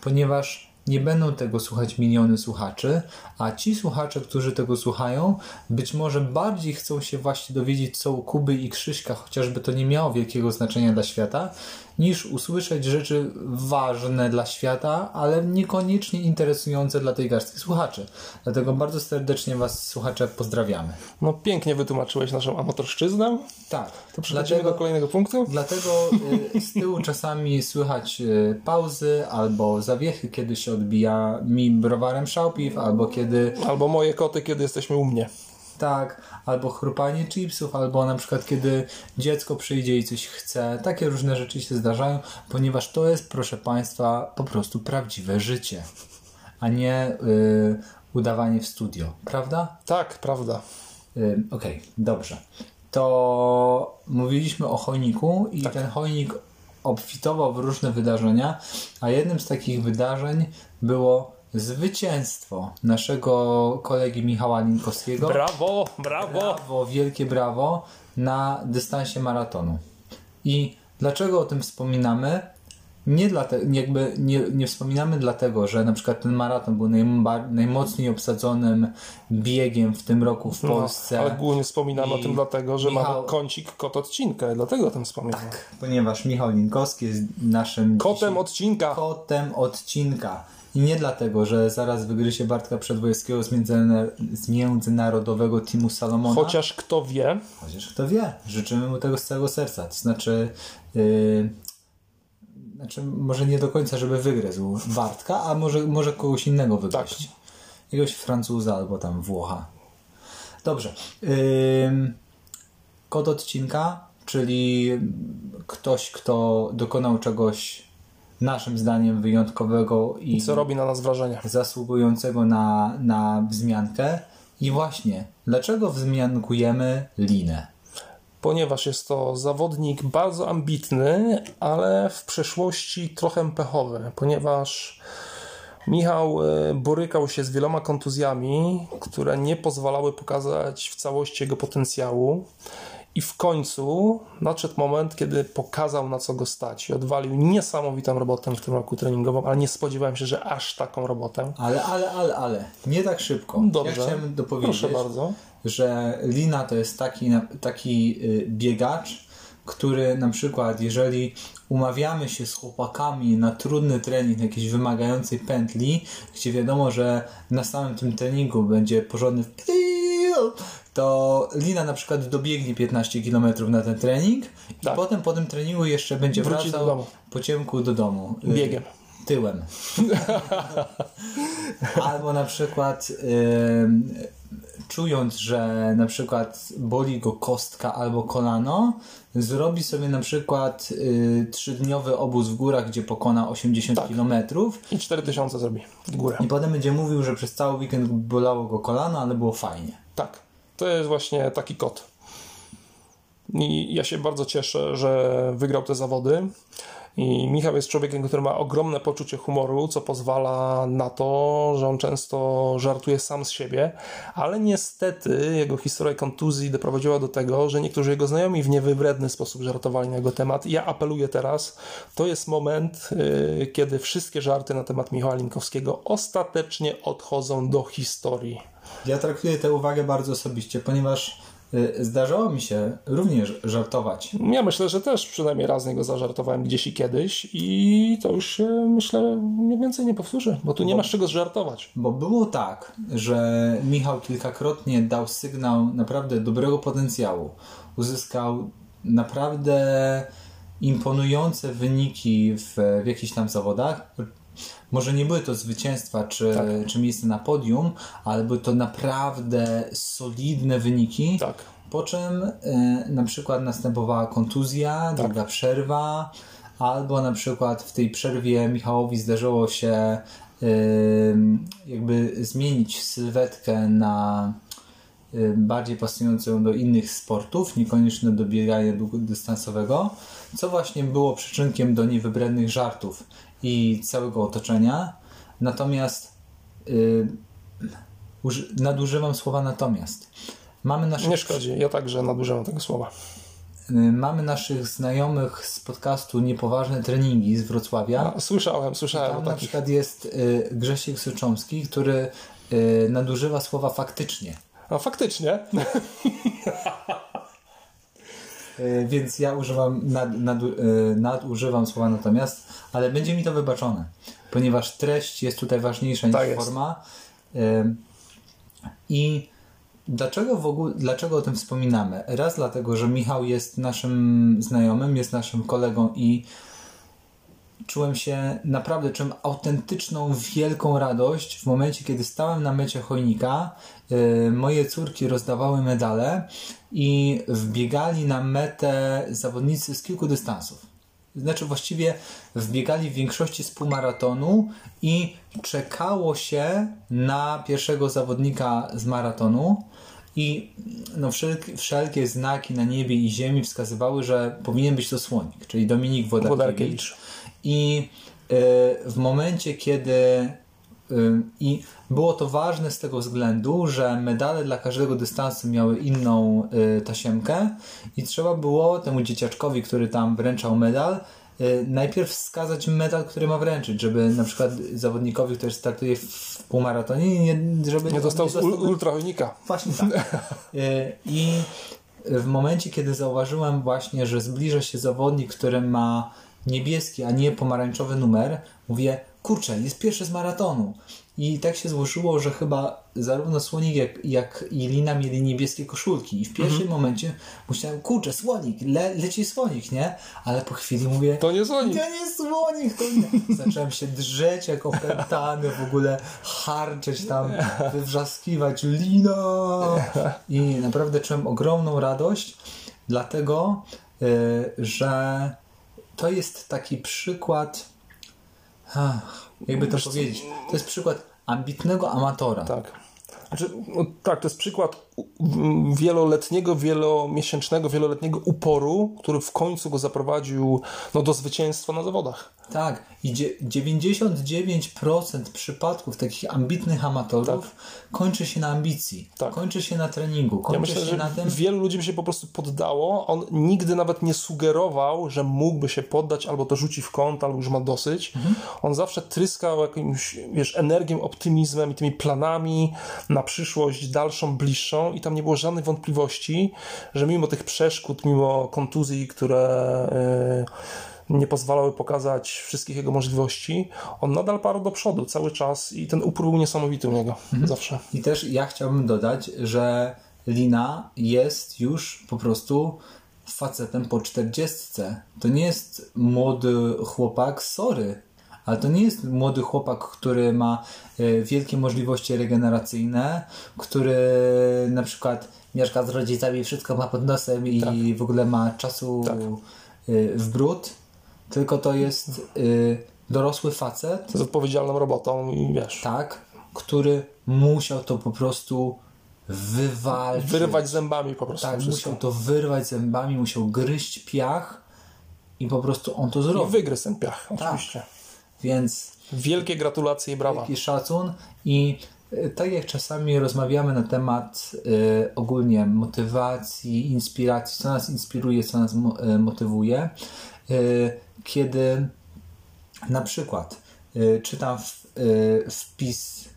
ponieważ nie będą tego słuchać miliony słuchaczy, a ci słuchacze, którzy tego słuchają, być może bardziej chcą się właśnie dowiedzieć, co u Kuby i Krzyśka, chociażby to nie miało wielkiego znaczenia dla świata, niż usłyszeć rzeczy ważne dla świata, ale niekoniecznie interesujące dla tej garstki słuchaczy. Dlatego bardzo serdecznie Was, słuchacze, pozdrawiamy. No pięknie wytłumaczyłeś naszą amatorszczyznę. Tak, To przechodzimy do kolejnego punktu. Dlatego y, z tyłu czasami słychać y, pauzy albo zawiechy, kiedy się odbija mi browarem szałpiw, albo kiedy Albo moje koty, kiedy jesteśmy u mnie. Tak, albo chrupanie chipsów, albo na przykład kiedy dziecko przyjdzie i coś chce. Takie różne rzeczy się zdarzają, ponieważ to jest, proszę Państwa, po prostu prawdziwe życie, a nie y, udawanie w studio, prawda? Tak, prawda. Y, Okej, dobrze. To mówiliśmy o chojniku i ten chojnik obfitował w różne wydarzenia, a jednym z takich wydarzeń było zwycięstwo naszego kolegi Michała Linkowskiego. Brawo, brawo. Brawo, wielkie brawo na dystansie maratonu. I dlaczego o tym wspominamy? nie, dlate, jakby nie, nie wspominamy dlatego, że na przykład ten maraton był najba, najmocniej obsadzonym biegiem w tym roku w Polsce. No, ale głównie wspominamy o tym dlatego, że Michał- mamy kącik kot odcinka, dlatego o tym wspominamy. Tak, ponieważ Michał Linkowski jest naszym Kotem dzisiaj- odcinka. kotem odcinka. I nie dlatego, że zaraz wygryzie Bartka Przedwojewskiego z, międzyna- z międzynarodowego teamu Salomona. Chociaż kto wie, Chociaż kto wie, życzymy mu tego z całego serca. To znaczy, yy, znaczy może nie do końca, żeby wygryzł Bartka, a może, może kogoś innego wygryźć. Tak. Jakiegoś Francuza albo tam Włocha. Dobrze. Yy, kod odcinka, czyli ktoś, kto dokonał czegoś naszym zdaniem wyjątkowego i co robi na nas wrażenie. zasługującego na, na wzmiankę. I właśnie, dlaczego wzmiankujemy linę? Ponieważ jest to zawodnik bardzo ambitny, ale w przeszłości trochę pechowy, ponieważ Michał e, borykał się z wieloma kontuzjami, które nie pozwalały pokazać w całości jego potencjału. I w końcu nadszedł moment, kiedy pokazał na co go stać i odwalił niesamowitą robotę w tym roku treningową, ale nie spodziewałem się, że aż taką robotę. Ale, ale, ale, ale, nie tak szybko. Dobrze. Ja chciałem dopowiedzieć, Proszę bardzo. że Lina to jest taki, taki y, biegacz, który na przykład, jeżeli umawiamy się z chłopakami na trudny trening, jakiejś wymagającej pętli, gdzie wiadomo, że na samym tym treningu będzie porządny to Lina na przykład dobiegnie 15 km na ten trening i Tak. potem po tym treningu jeszcze będzie Wróci wracał do domu. po ciemku do domu. Y, Biegiem. tyłem. *laughs* Albo na przykład ym, czując, że na przykład boli go kostka albo kolano, zrobi sobie na przykład y, trzydniowy obóz w górach, gdzie pokona 80 Tak. km I 4000 zrobi w górę. i potem będzie mówił, że przez cały weekend bolało go kolano, ale było fajnie. Tak, to jest właśnie taki kot. I ja się bardzo cieszę, że wygrał te zawody. I Michał jest człowiekiem, który ma ogromne poczucie humoru, co pozwala na to, że on często żartuje sam z siebie, ale niestety jego historia kontuzji doprowadziła do tego, że niektórzy jego znajomi w niewybredny sposób żartowali na jego temat. Ja apeluję teraz, to jest moment, yy, kiedy wszystkie żarty na temat Michała Linkowskiego ostatecznie odchodzą do historii. Ja traktuję tę uwagę bardzo osobiście, ponieważ y, zdarzało mi się również żartować Ja myślę, że też przynajmniej raz z niego zażartowałem gdzieś i kiedyś i to już się, myślę, mniej więcej nie powtórzy, bo tu nie masz czego zżartować. Bo było tak, że Michał kilkakrotnie dał sygnał naprawdę dobrego potencjału. Uzyskał naprawdę imponujące wyniki w, w jakichś tam zawodach. Może nie były to zwycięstwa czy, Tak. czy miejsce na podium, ale były to naprawdę solidne wyniki. Tak. Po czym y, na przykład następowała kontuzja, długa przerwa, albo na przykład w tej przerwie Michałowi zdarzyło się y, jakby zmienić sylwetkę na y, bardziej pasującą do innych sportów, niekoniecznie do biegania długodystansowego, co właśnie było przyczynkiem do niewybrednych żartów i całego otoczenia. Natomiast y, uży- nadużywam słowa natomiast. Mamy naszych Nie szkodzi, ja także nadużywam tego słowa. Y, Mamy naszych znajomych z podcastu Niepoważne Treningi z Wrocławia. A, słyszałem, słyszałem Tam na przykład jest y, Grzesiek Syczomski, który y, nadużywa słowa faktycznie. A faktycznie, *laughs* Więc ja używam, nad, nad, y, nadużywam słowa natomiast, ale będzie mi to wybaczone, ponieważ treść jest tutaj ważniejsza niż Tak forma. Y, I dlaczego w ogóle, dlaczego o tym wspominamy? Raz dlatego, że Michał jest naszym znajomym, jest naszym kolegą i czułem się naprawdę, czułem autentyczną, wielką radość w momencie, kiedy stałem na mecie chojnika. y, Moje córki rozdawały medale i wbiegali na metę zawodnicy z kilku dystansów. Znaczy właściwie wbiegali w większości z półmaratonu i czekało się na pierwszego zawodnika z maratonu i no, wszelkie, wszelkie znaki na niebie i ziemi wskazywały, że powinien być to słonik, czyli Dominik Wodarkiewicz. Wodarkiewicz. I y, w momencie, kiedy y, i było to ważne z tego względu, że medale dla każdego dystansu miały inną y, tasiemkę i trzeba było temu dzieciaczkowi, który tam wręczał medal, najpierw wskazać medal, który ma wręczyć, żeby na przykład zawodnikowi, który startuje w półmaratonie, nie, żeby Nie dostał ul- ultrachojnika. Właśnie tak. I w momencie, kiedy zauważyłem właśnie, że zbliża się zawodnik, który ma niebieski, a nie pomarańczowy numer, mówię, kurczę, jest pierwszy z maratonu. I tak się złożyło, że chyba zarówno Słonik, jak, jak i Lina mieli niebieskie koszulki. I w pierwszym Mhm. momencie myślałem, kurczę, Słonik, le, leci Słonik, nie? Ale po chwili mówię, To nie Słonik. to nie Słonik, to nie. *laughs* Zacząłem się drzeć jak opętany, w ogóle harczeć tam, wywrzaskiwać, Lina! *laughs* I naprawdę czułem ogromną radość, dlatego, y, że to jest taki przykład, ach, jakby to powiedzieć, to jest przykład ambitnego amatora. Tak. Znaczy, no, tak, to jest przykład wieloletniego, wielomiesięcznego, wieloletniego uporu, który w końcu go zaprowadził no, do zwycięstwa na zawodach. Tak, i dzie- 99% przypadków takich ambitnych amatorów kończy się na ambicji, Tak. kończy się na treningu, kończy Ja myślę, się że na tym. wielu ludzi by się po prostu poddało. On nigdy nawet nie sugerował, że mógłby się poddać, albo to rzuci w kąt, albo już ma dosyć. Mhm. On zawsze tryskał jakimś, wiesz, energią, optymizmem i tymi planami na przyszłość dalszą, bliższą i tam nie było żadnych wątpliwości, że mimo tych przeszkód, mimo kontuzji, które yy, nie pozwalały pokazać wszystkich jego możliwości, on nadal parł do przodu cały czas i ten upór był niesamowity u niego. Mhm. Zawsze. I też ja chciałbym dodać, że Lina jest już po prostu facetem po czterdziestce. To nie jest młody chłopak, sorry, ale to nie jest młody chłopak, który ma e, wielkie możliwości regeneracyjne, który na przykład mieszka z rodzicami, wszystko ma pod nosem i w ogóle ma czasu Tak. e, w bród, tylko to jest e, dorosły facet, Z odpowiedzialną robotą i wiesz. tak, który musiał to po prostu wywalczyć. Wyrywać zębami po prostu Tak, wszystko. musiał to wyrwać zębami, musiał gryźć piach i po prostu on to I zrobił. wygryzł ten piach, oczywiście. Więc Wielkie gratulacje i brawa. wielki szacun i y, tak jak czasami rozmawiamy na temat y, ogólnie motywacji, inspiracji, co nas inspiruje, co nas mo- y, motywuje, y, kiedy na przykład czytam w, wpis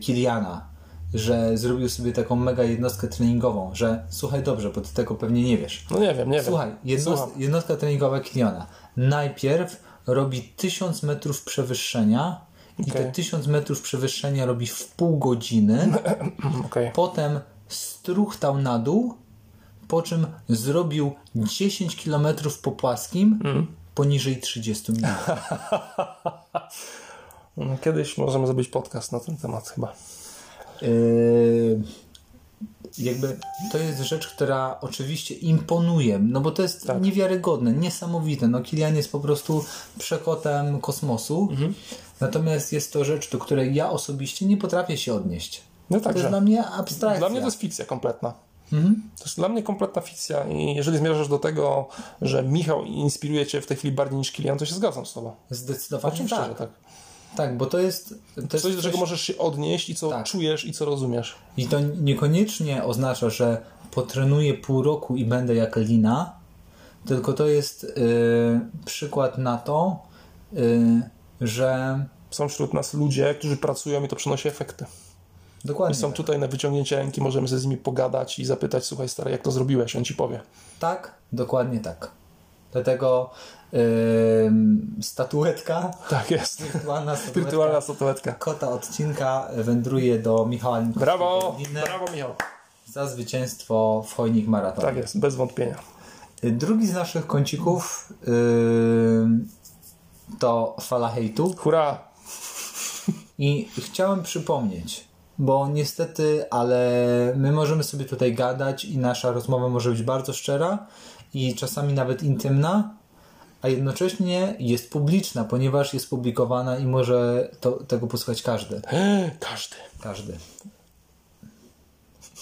Kiliana, że zrobił sobie taką mega jednostkę treningową, że słuchaj dobrze, bo ty tego pewnie nie wiesz. No nie wiem, nie Słuchaj, wiem. jednost, Słucham. jednostka treningowa Kiliana. Najpierw robi 1000 metrów przewyższenia i te Okej. 1000 metrów przewyższenia robi w pół godziny. *clears throat* Okej. Potem struchtał na dół, po czym zrobił 10 km po płaskim Mm. poniżej 30 minut. *laughs* Kiedyś możemy zrobić podcast na ten temat chyba. Yy, jakby to jest rzecz, która oczywiście imponuje, no bo to jest Tak. niewiarygodne, niesamowite. No Kilian jest po prostu przekotem kosmosu, Mhm. natomiast jest to rzecz, do której ja osobiście nie potrafię się odnieść. No To także. jest dla mnie abstrakcja. Dla mnie to jest fikcja kompletna. Mhm. To jest dla mnie kompletna fikcja i jeżeli zmierzasz do tego, że Michał inspiruje cię w tej chwili bardziej niż Kilian, to się zgadzam z tobą. Zdecydowanie Oczywiście, tak. tak. Tak, bo to jest, to jest Coś, do czego możesz się odnieść i co Tak. czujesz i co rozumiesz. I to niekoniecznie oznacza, że potrenuję pół roku i będę jak Lina, tylko to jest y, przykład na to, y, że Są wśród nas ludzie, którzy pracują i to przynosi efekty. dokładnie I są tak. tutaj na wyciągnięcie ręki, możemy sobie z nimi pogadać i zapytać, słuchaj stary, jak to zrobiłeś? On ci powie. tak, dokładnie tak. Dlatego y, statuetka, Tak jest. wirtualna statuetka Wirtualna statuetka. kota odcinka wędruje do Michała Brawo! Liny Brawo Michał. za zwycięstwo w Chojnik Maraton. Tak jest, bez wątpienia. Drugi z naszych kącików y, to fala hejtu. Hurra! I chciałem przypomnieć, bo niestety, ale my możemy sobie tutaj gadać i nasza rozmowa może być bardzo szczera i czasami nawet intymna, a jednocześnie jest publiczna, ponieważ jest publikowana i może to, tego posłuchać każdy. *gasps* Każdy. Każdy.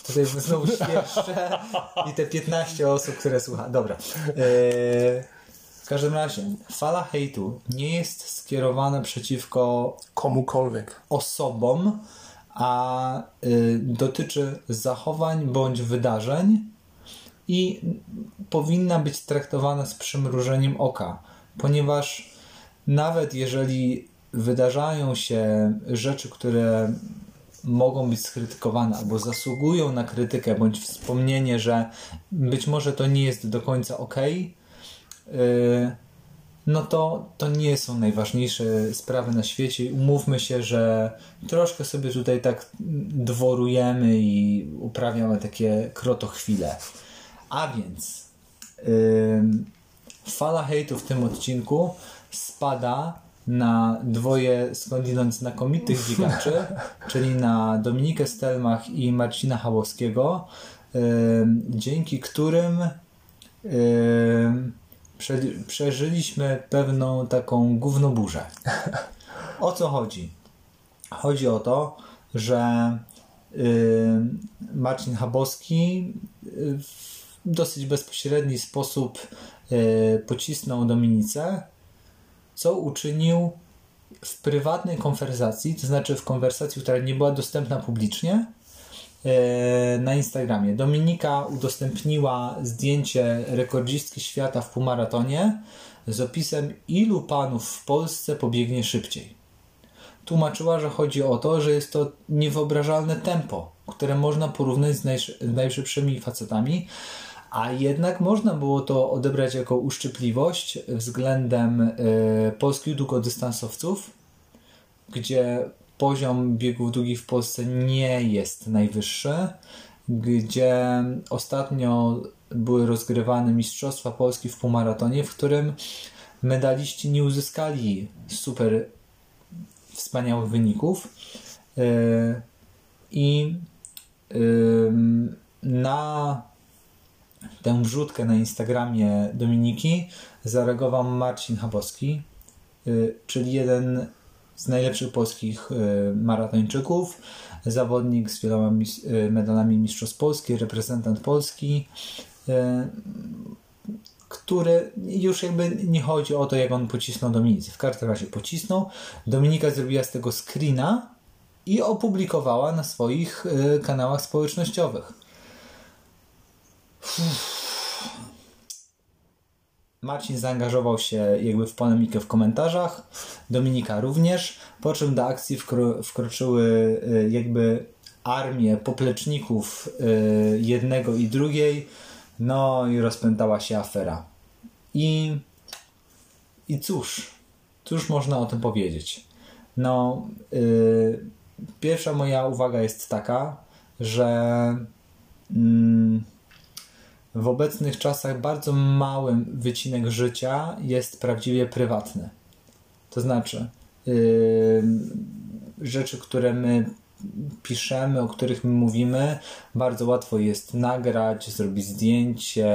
Tutaj znowu świerszcze i te 15 osób, które słucha. Dobra. Eee, w każdym razie, fala hejtu nie jest skierowana przeciwko Komukolwiek. osobom, a y, dotyczy zachowań bądź wydarzeń i powinna być traktowana z przymrużeniem oka. ponieważ nawet jeżeli wydarzają się rzeczy, które mogą być skrytykowane albo zasługują na krytykę, bądź wspomnienie, że być może to nie jest do końca ok, no to, to nie są najważniejsze sprawy na świecie. Umówmy się, że troszkę sobie tutaj tak dworujemy i uprawiamy takie krotochwile. A więc yy, fala hejtu w tym odcinku spada na dwoje skądinąd znakomitych biegaczy, czyli na Dominikę Stelmach i Marcina Hałowskiego, yy, dzięki którym yy, przeżyliśmy pewną taką gównoburzę. O co chodzi? Chodzi o to, że Marcin Habowski w dosyć bezpośredni sposób yy, pocisnął Dominice, co uczynił w prywatnej konwersacji, to znaczy w konwersacji, która nie była dostępna publicznie, E, na Instagramie. Dominika udostępniła zdjęcie rekordzistki świata w półmaratonie z opisem ilu panów w Polsce pobiegnie szybciej. Tłumaczyła, że chodzi o to, że jest to niewyobrażalne tempo, które można porównać z najszybszymi facetami, a jednak można było to odebrać jako uszczypliwość względem y, polskich długodystansowców, gdzie poziom biegów długich w Polsce nie jest najwyższy, gdzie ostatnio były rozgrywane Mistrzostwa Polski w półmaratonie, w którym medaliści nie uzyskali super wspaniałych wyników. Yy, I yy, na tę wrzutkę na Instagramie Dominiki zareagował Marcin Habowski, yy, czyli jeden z najlepszych polskich e, maratończyków, zawodnik z wieloma e, medalami Mistrzostw Polski, reprezentant Polski, który już jakby nie chodzi o to, jak on pocisnął Dominicy. W każdym razie pocisnął. Dominika zrobiła z tego screena i opublikowała na swoich kanałach społecznościowych. Marcin zaangażował się jakby w polemikę w komentarzach, Dominika również, po czym do akcji wkro wkroczyły y, jakby armie popleczników y, jednego i drugiej, no i rozpętała się afera. I, i cóż, cóż można o tym powiedzieć? No, yy, pierwsza moja uwaga jest taka, że yy, w obecnych czasach bardzo mały wycinek życia jest prawdziwie prywatny. To znaczy, yy, rzeczy, które my piszemy, o których my mówimy, bardzo łatwo jest nagrać, zrobić zdjęcie,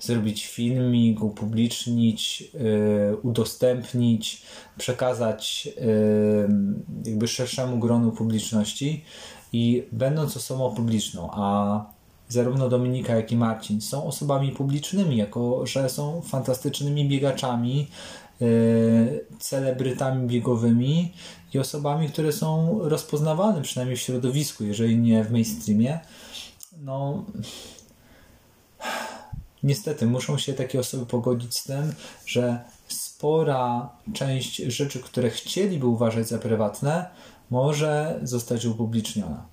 zrobić filmik, upublicznić, yy, udostępnić, przekazać yy, jakby szerszemu gronu publiczności i będąc osobą publiczną, a zarówno Dominika, jak i Marcin są osobami publicznymi, jako że są fantastycznymi biegaczami, yy, celebrytami biegowymi i osobami, które są rozpoznawane przynajmniej w środowisku, jeżeli nie w mainstreamie. No, niestety muszą się takie osoby pogodzić z tym, że spora część rzeczy, które chcieliby uważać za prywatne, może zostać upubliczniona.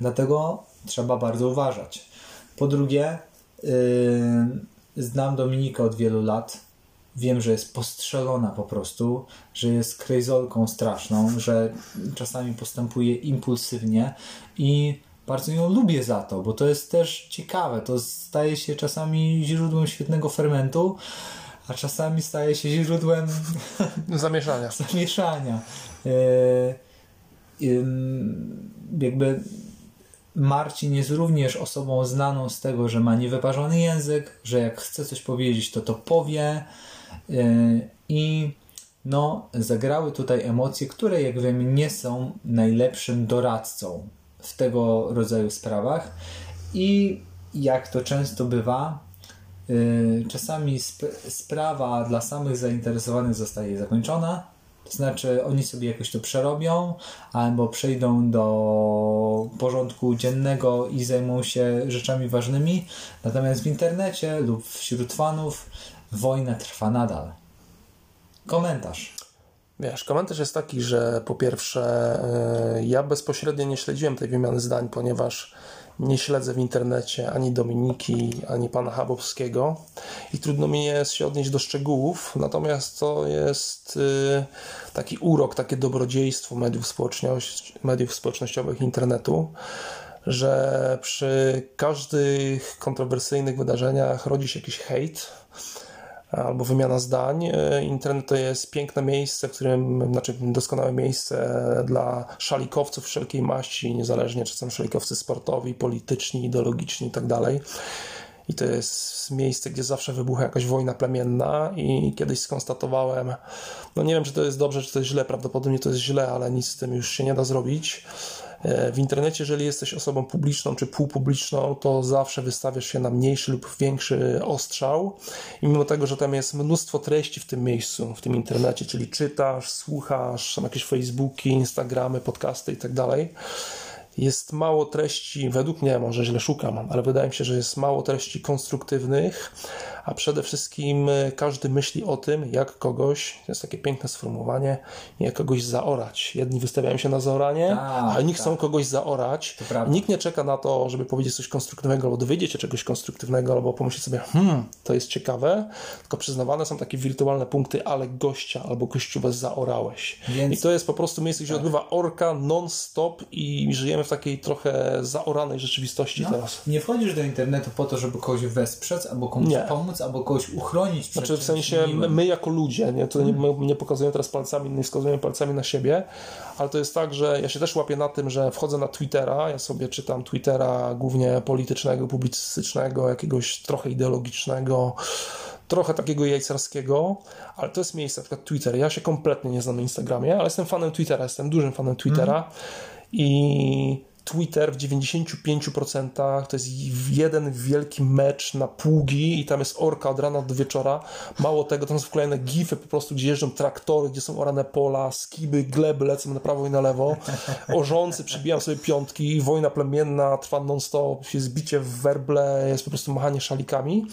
Dlatego trzeba bardzo uważać. Po drugie, yy, znam Dominikę od wielu lat. Wiem, że jest postrzelona po prostu, że jest krejzolką straszną, że czasami postępuje impulsywnie i bardzo ją lubię za to, bo to jest też ciekawe. To staje się czasami źródłem świetnego fermentu, a czasami staje się źródłem *laughs* zamieszania. zamieszania. Yy, yy, jakby Marcin jest również osobą znaną z tego, że ma niewyparzony język, że jak chce coś powiedzieć, to to powie. Y, i no, zagrały tutaj emocje, które jak wiemy nie są najlepszym doradcą w tego rodzaju sprawach. I jak to często bywa, y, czasami sp sprawa dla samych zainteresowanych zostaje zakończona, to znaczy, oni sobie jakoś to przerobią, albo przejdą do porządku dziennego i zajmą się rzeczami ważnymi. Natomiast w internecie lub wśród fanów wojna trwa nadal. Komentarz. Wiesz, komentarz jest taki, że po pierwsze, e, ja bezpośrednio nie śledziłem tej wymiany zdań, ponieważ nie śledzę w internecie ani Dominiki, ani pana Chabowskiego i trudno mi jest się odnieść do szczegółów, natomiast to jest y, taki urok, takie dobrodziejstwo mediów, społeczności, mediów społecznościowych internetu, że przy każdych kontrowersyjnych wydarzeniach rodzi się jakiś hejt, albo wymiana zdań. E, internet to jest piękne miejsce, w którym, znaczy doskonałe miejsce dla szalikowców wszelkiej maści, niezależnie czy są szalikowcy sportowi, polityczni, ideologiczni itd. Tak I to jest miejsce, gdzie zawsze wybucha jakaś wojna plemienna i kiedyś skonstatowałem, no nie wiem, czy to jest dobrze, czy to jest źle, prawdopodobnie to jest źle, ale nic z tym już się nie da zrobić w internecie, jeżeli jesteś osobą publiczną czy półpubliczną, to zawsze wystawiasz się na mniejszy lub większy ostrzał. I mimo tego, że tam jest mnóstwo treści w tym miejscu, w tym internecie, czyli czytasz, słuchasz, są jakieś Facebooki, Instagramy, podcasty i tak jest mało treści, według mnie, może źle szukam, ale wydaje mi się, że jest mało treści konstruktywnych, a przede wszystkim e, każdy myśli o tym, jak kogoś, to jest takie piękne sformułowanie, jak kogoś zaorać. Jedni wystawiają się na zaoranie, tak, a inni tak. chcą kogoś zaorać. Nikt nie czeka na to, żeby powiedzieć coś konstruktywnego, albo dowiedzieć się czegoś konstruktywnego, albo pomyśleć sobie, hmm, to jest ciekawe, tylko przyznawane są takie wirtualne punkty, ale gościa albo gościówę zaorałeś. Więc... I to jest po prostu miejsce, gdzie tak. odbywa orka non-stop i żyjemy w takiej trochę zaoranej rzeczywistości no, teraz. Nie wchodzisz do internetu po to, żeby kogoś wesprzeć albo komuś nie. pomóc, albo kogoś uchronić przed Znaczy w sensie my jako ludzie, nie, to nie, my nie pokazujemy teraz palcami, nie wskazujemy palcami na siebie, ale to jest tak, że ja się też łapię na tym, że wchodzę na Twittera, ja sobie czytam Twittera głównie politycznego, publicystycznego, jakiegoś trochę ideologicznego, trochę takiego jajcarskiego, ale to jest miejsce, na przykład Twitter. Ja się kompletnie nie znam na Instagramie, ale jestem fanem Twittera, jestem dużym fanem Twittera. Mm i Twitter w 95% to jest jeden wielki mecz na pługi i tam jest orka od rana do wieczora. Mało tego, tam są wklejone gify po prostu, gdzie jeżdżą traktory, gdzie są orane pola, skiby, gleby lecą na prawo i na lewo. Orzący przybijają sobie piątki, wojna plemienna trwa non-stop, jest bicie w werble, jest po prostu machanie szalikami.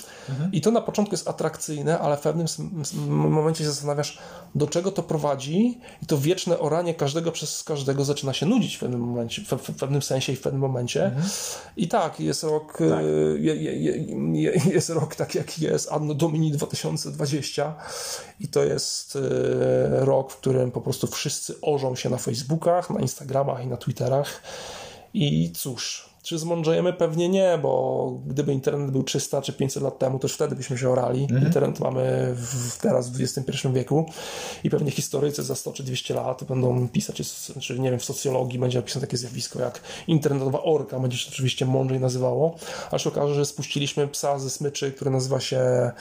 I to na początku jest atrakcyjne, ale w pewnym momencie się zastanawiasz, do czego to prowadzi i to wieczne oranie każdego przez każdego zaczyna się nudzić w pewnym momencie, w, w pewnym sensie i w pewnym momencie. Mhm. I tak, jest rok, tak. E, je, je, je, jest rok tak jaki jest, Anno Domini 2020 i to jest e, rok, w którym po prostu wszyscy ożą się na Facebookach, na Instagramach i na Twitterach i cóż, czy zmądrzejemy? Pewnie nie, bo gdyby internet był 300 czy 500 lat temu, to już wtedy byśmy się orali. Mhm. Internet mamy w, teraz w XXI wieku i pewnie historycy za 100 czy 200 lat będą pisać, czy nie wiem, w socjologii będzie napisane takie zjawisko jak internetowa orka, będzie się oczywiście mądrzej nazywało, się okaże, że spuściliśmy psa ze smyczy, który nazywa się,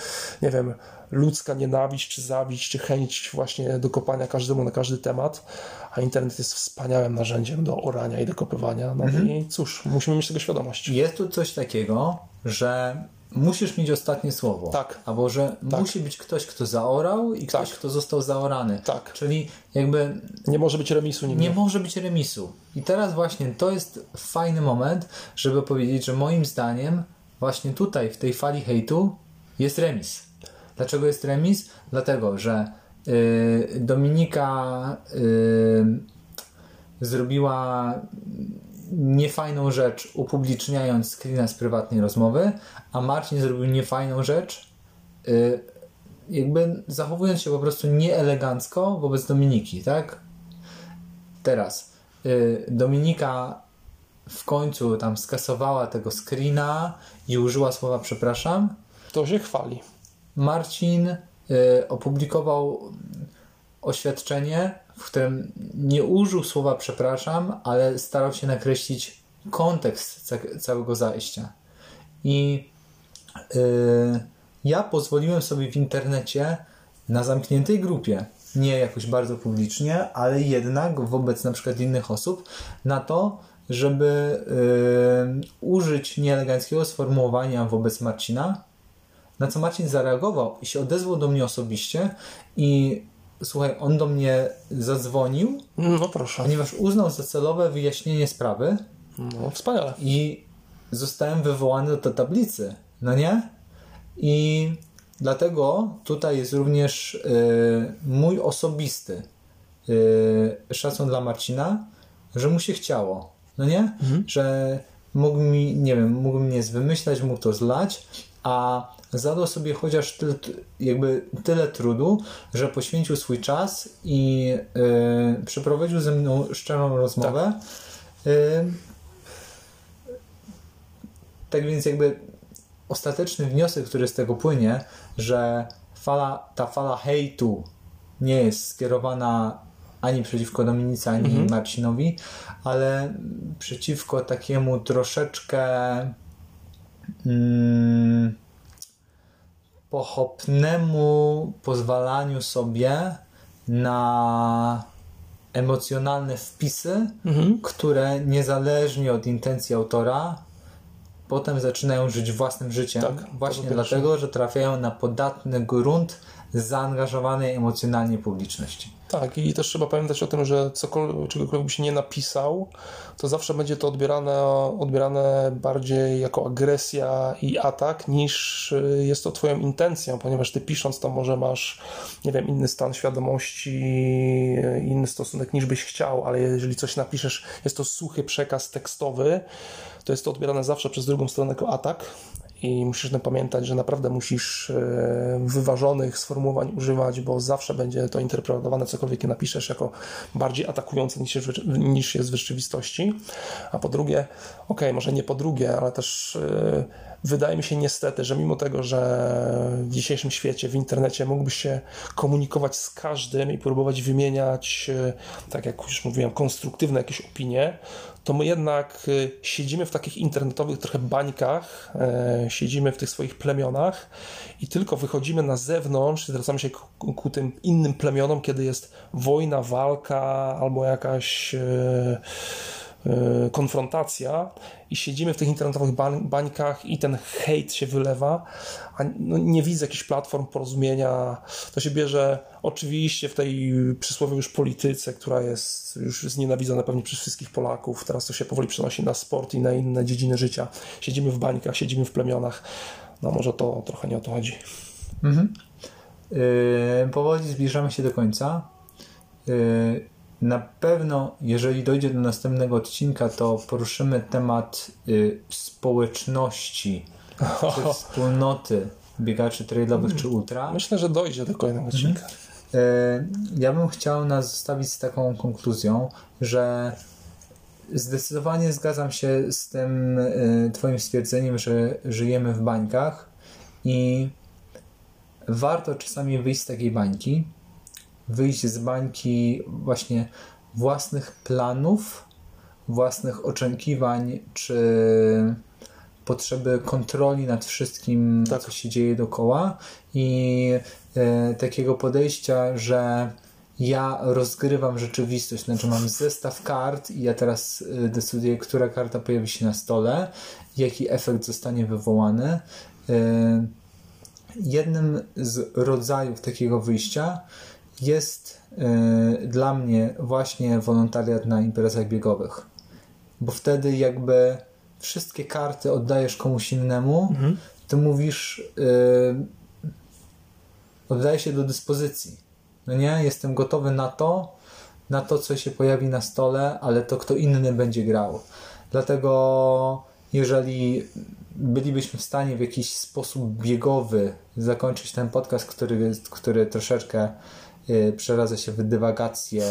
nie wiem, ludzka nienawiść, czy zawiść, czy chęć właśnie do kopania każdemu na każdy temat, a internet jest wspaniałym narzędziem do orania i dokopywania. No mhm. i cóż, musimy mieć tego świadomość. Jest tu coś takiego, że musisz mieć ostatnie słowo. Tak. Albo że tak. musi być ktoś, kto zaorał i ktoś, tak. kto został zaorany. Tak. Czyli jakby. Nie może być remisu nigdy. Nie może być remisu. I teraz właśnie to jest fajny moment, żeby powiedzieć, że moim zdaniem właśnie tutaj, w tej fali hejtu jest remis. Dlaczego jest remis? Dlatego, że y, Dominika y, zrobiła niefajną rzecz upubliczniając screena z prywatnej rozmowy, a Marcin zrobił niefajną rzecz y, jakby zachowując się po prostu nieelegancko wobec Dominiki, tak? Teraz Dominika w końcu tam skasowała tego screena i użyła słowa przepraszam. To się chwali. Marcin y, opublikował oświadczenie, w którym nie użył słowa przepraszam, ale starał się nakreślić kontekst całego zajścia. I yy, ja pozwoliłem sobie w internecie na zamkniętej grupie, nie jakoś bardzo publicznie, ale jednak wobec na przykład innych osób, na to, żeby yy, użyć nieeleganckiego sformułowania wobec Marcina, na co Marcin zareagował i się odezwał do mnie osobiście i słuchaj, on do mnie zadzwonił. No proszę. Ponieważ uznał za celowe wyjaśnienie sprawy. No, wspaniale. I zostałem wywołany do tablicy. No nie? I dlatego tutaj jest również y, mój osobisty y, szacun dla Marcina, że mu się chciało. No nie? Mhm. Że mógł mi, nie wiem, mógł mnie zwymyślać, mógł to zlać, a zadał sobie chociaż tyle, jakby tyle trudu, że poświęcił swój czas i y, przeprowadził ze mną szczerą rozmowę. Y, tak więc jakby ostateczny wniosek, który z tego płynie, że fala, ta fala hejtu nie jest skierowana ani przeciwko Dominice, ani Mhm. Marcinowi, ale przeciwko takiemu troszeczkę mm, pochopnemu pozwalaniu sobie na emocjonalne wpisy, Mhm. które niezależnie od intencji autora potem zaczynają żyć własnym życiem. Tak, właśnie dlatego, że trafiają na podatny grunt zaangażowanej emocjonalnie publiczności. Tak, i też trzeba pamiętać o tym, że cokolwiek, czegokolwiek by się nie napisał, to zawsze będzie to odbierane, odbierane bardziej jako agresja i atak, niż y, jest to Twoją intencją, ponieważ Ty pisząc to może masz, nie wiem, inny stan świadomości, y, inny stosunek niż byś chciał, ale jeżeli coś napiszesz, jest to suchy przekaz tekstowy, to jest to odbierane zawsze przez drugą stronę jako atak. I musisz pamiętać, że naprawdę musisz e, wyważonych sformułowań używać, bo zawsze będzie to interpretowane, cokolwiek napiszesz, jako bardziej atakujące niż, niż jest w rzeczywistości. A po drugie, okej, może nie po drugie, ale też e, wydaje mi się niestety, że mimo tego, że w dzisiejszym świecie, w internecie mógłbyś się komunikować z każdym i próbować wymieniać, e, tak jak już mówiłem, konstruktywne jakieś opinie, to my jednak y, siedzimy w takich internetowych trochę bańkach, e, siedzimy w tych swoich plemionach i tylko wychodzimy na zewnątrz, zwracamy się ku, ku tym innym plemionom, kiedy jest wojna, walka albo jakaś e, e, konfrontacja i siedzimy w tych internetowych bań, bańkach i ten hejt się wylewa, a no, nie widzę jakichś platform porozumienia. To się bierze oczywiście w tej przysłowie już polityce, która jest już znienawidzona pewnie przez wszystkich Polaków. Teraz to się powoli przenosi na sport i na inne dziedziny życia. Siedzimy w bańkach, siedzimy w plemionach. No może to trochę nie o to chodzi. Yy, powoli zbliżamy się do końca. Yy, na pewno, jeżeli dojdzie do następnego odcinka, to poruszymy temat yy, społeczności, *laughs* czy wspólnoty biegaczy trailowych czy ultra. Myślę, że dojdzie do kolejnego odcinka. Yy, Ja bym chciał nas zostawić z taką konkluzją, że zdecydowanie zgadzam się z tym yy, Twoim stwierdzeniem, że żyjemy w bańkach i warto czasami wyjść z takiej bańki, wyjść z bańki właśnie własnych planów, własnych oczekiwań, czy potrzeby kontroli nad wszystkim, Tak. co się dzieje dookoła i e, takiego podejścia, że ja rozgrywam rzeczywistość, znaczy mam zestaw kart i ja teraz e, decyduję, która karta pojawi się na stole, jaki efekt zostanie wywołany. E, jednym z rodzajów takiego wyjścia jest y, dla mnie właśnie wolontariat na imprezach biegowych. Bo wtedy jakby wszystkie karty oddajesz komuś innemu, ty mówisz y, oddaję się do dyspozycji. No nie? Jestem gotowy na to, na to, co się pojawi na stole, ale to kto inny będzie grał. Dlatego jeżeli bylibyśmy w stanie w jakiś sposób biegowy zakończyć ten podcast, który, który troszeczkę y, przeradza się w dywagacje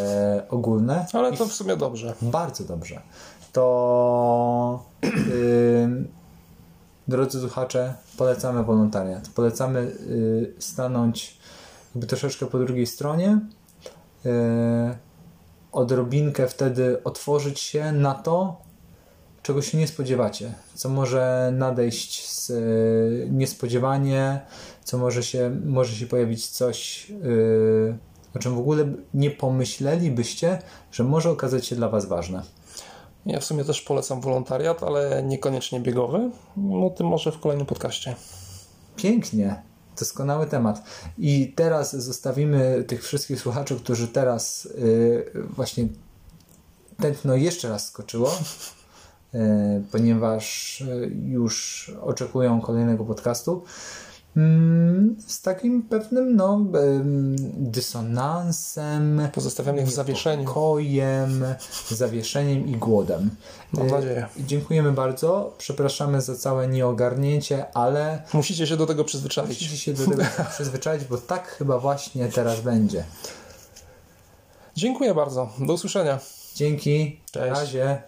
ogólne. Ale to w sumie dobrze. bardzo dobrze. To y, drodzy słuchacze, polecamy wolontariat. Polecamy y, stanąć jakby troszeczkę po drugiej stronie. Y, odrobinkę wtedy otworzyć się na to, czego się nie spodziewacie, co może nadejść z, y, niespodziewanie, co może się, może się pojawić coś, y, o czym w ogóle nie pomyślelibyście, że może okazać się dla Was ważne. Ja w sumie też polecam wolontariat, ale niekoniecznie biegowy. No o tym może w kolejnym podcaście. Pięknie. Doskonały temat. I teraz zostawimy tych wszystkich słuchaczy, którzy teraz y, właśnie tętno jeszcze raz skoczyło, y, ponieważ y, już oczekują kolejnego podcastu. Mm, z takim pewnym no, em, dysonansem, Pozostawiamy w zawieszeniu. niepokojem, zawieszeniem i głodem. Mam Y, nadzieję. Dziękujemy bardzo. Przepraszamy za całe nieogarnięcie, ale Musicie się do tego przyzwyczaić. musicie się do tego *laughs* przyzwyczaić, bo tak chyba właśnie teraz będzie. Dziękuję bardzo. Do usłyszenia. Dzięki. Na Cześć. razie.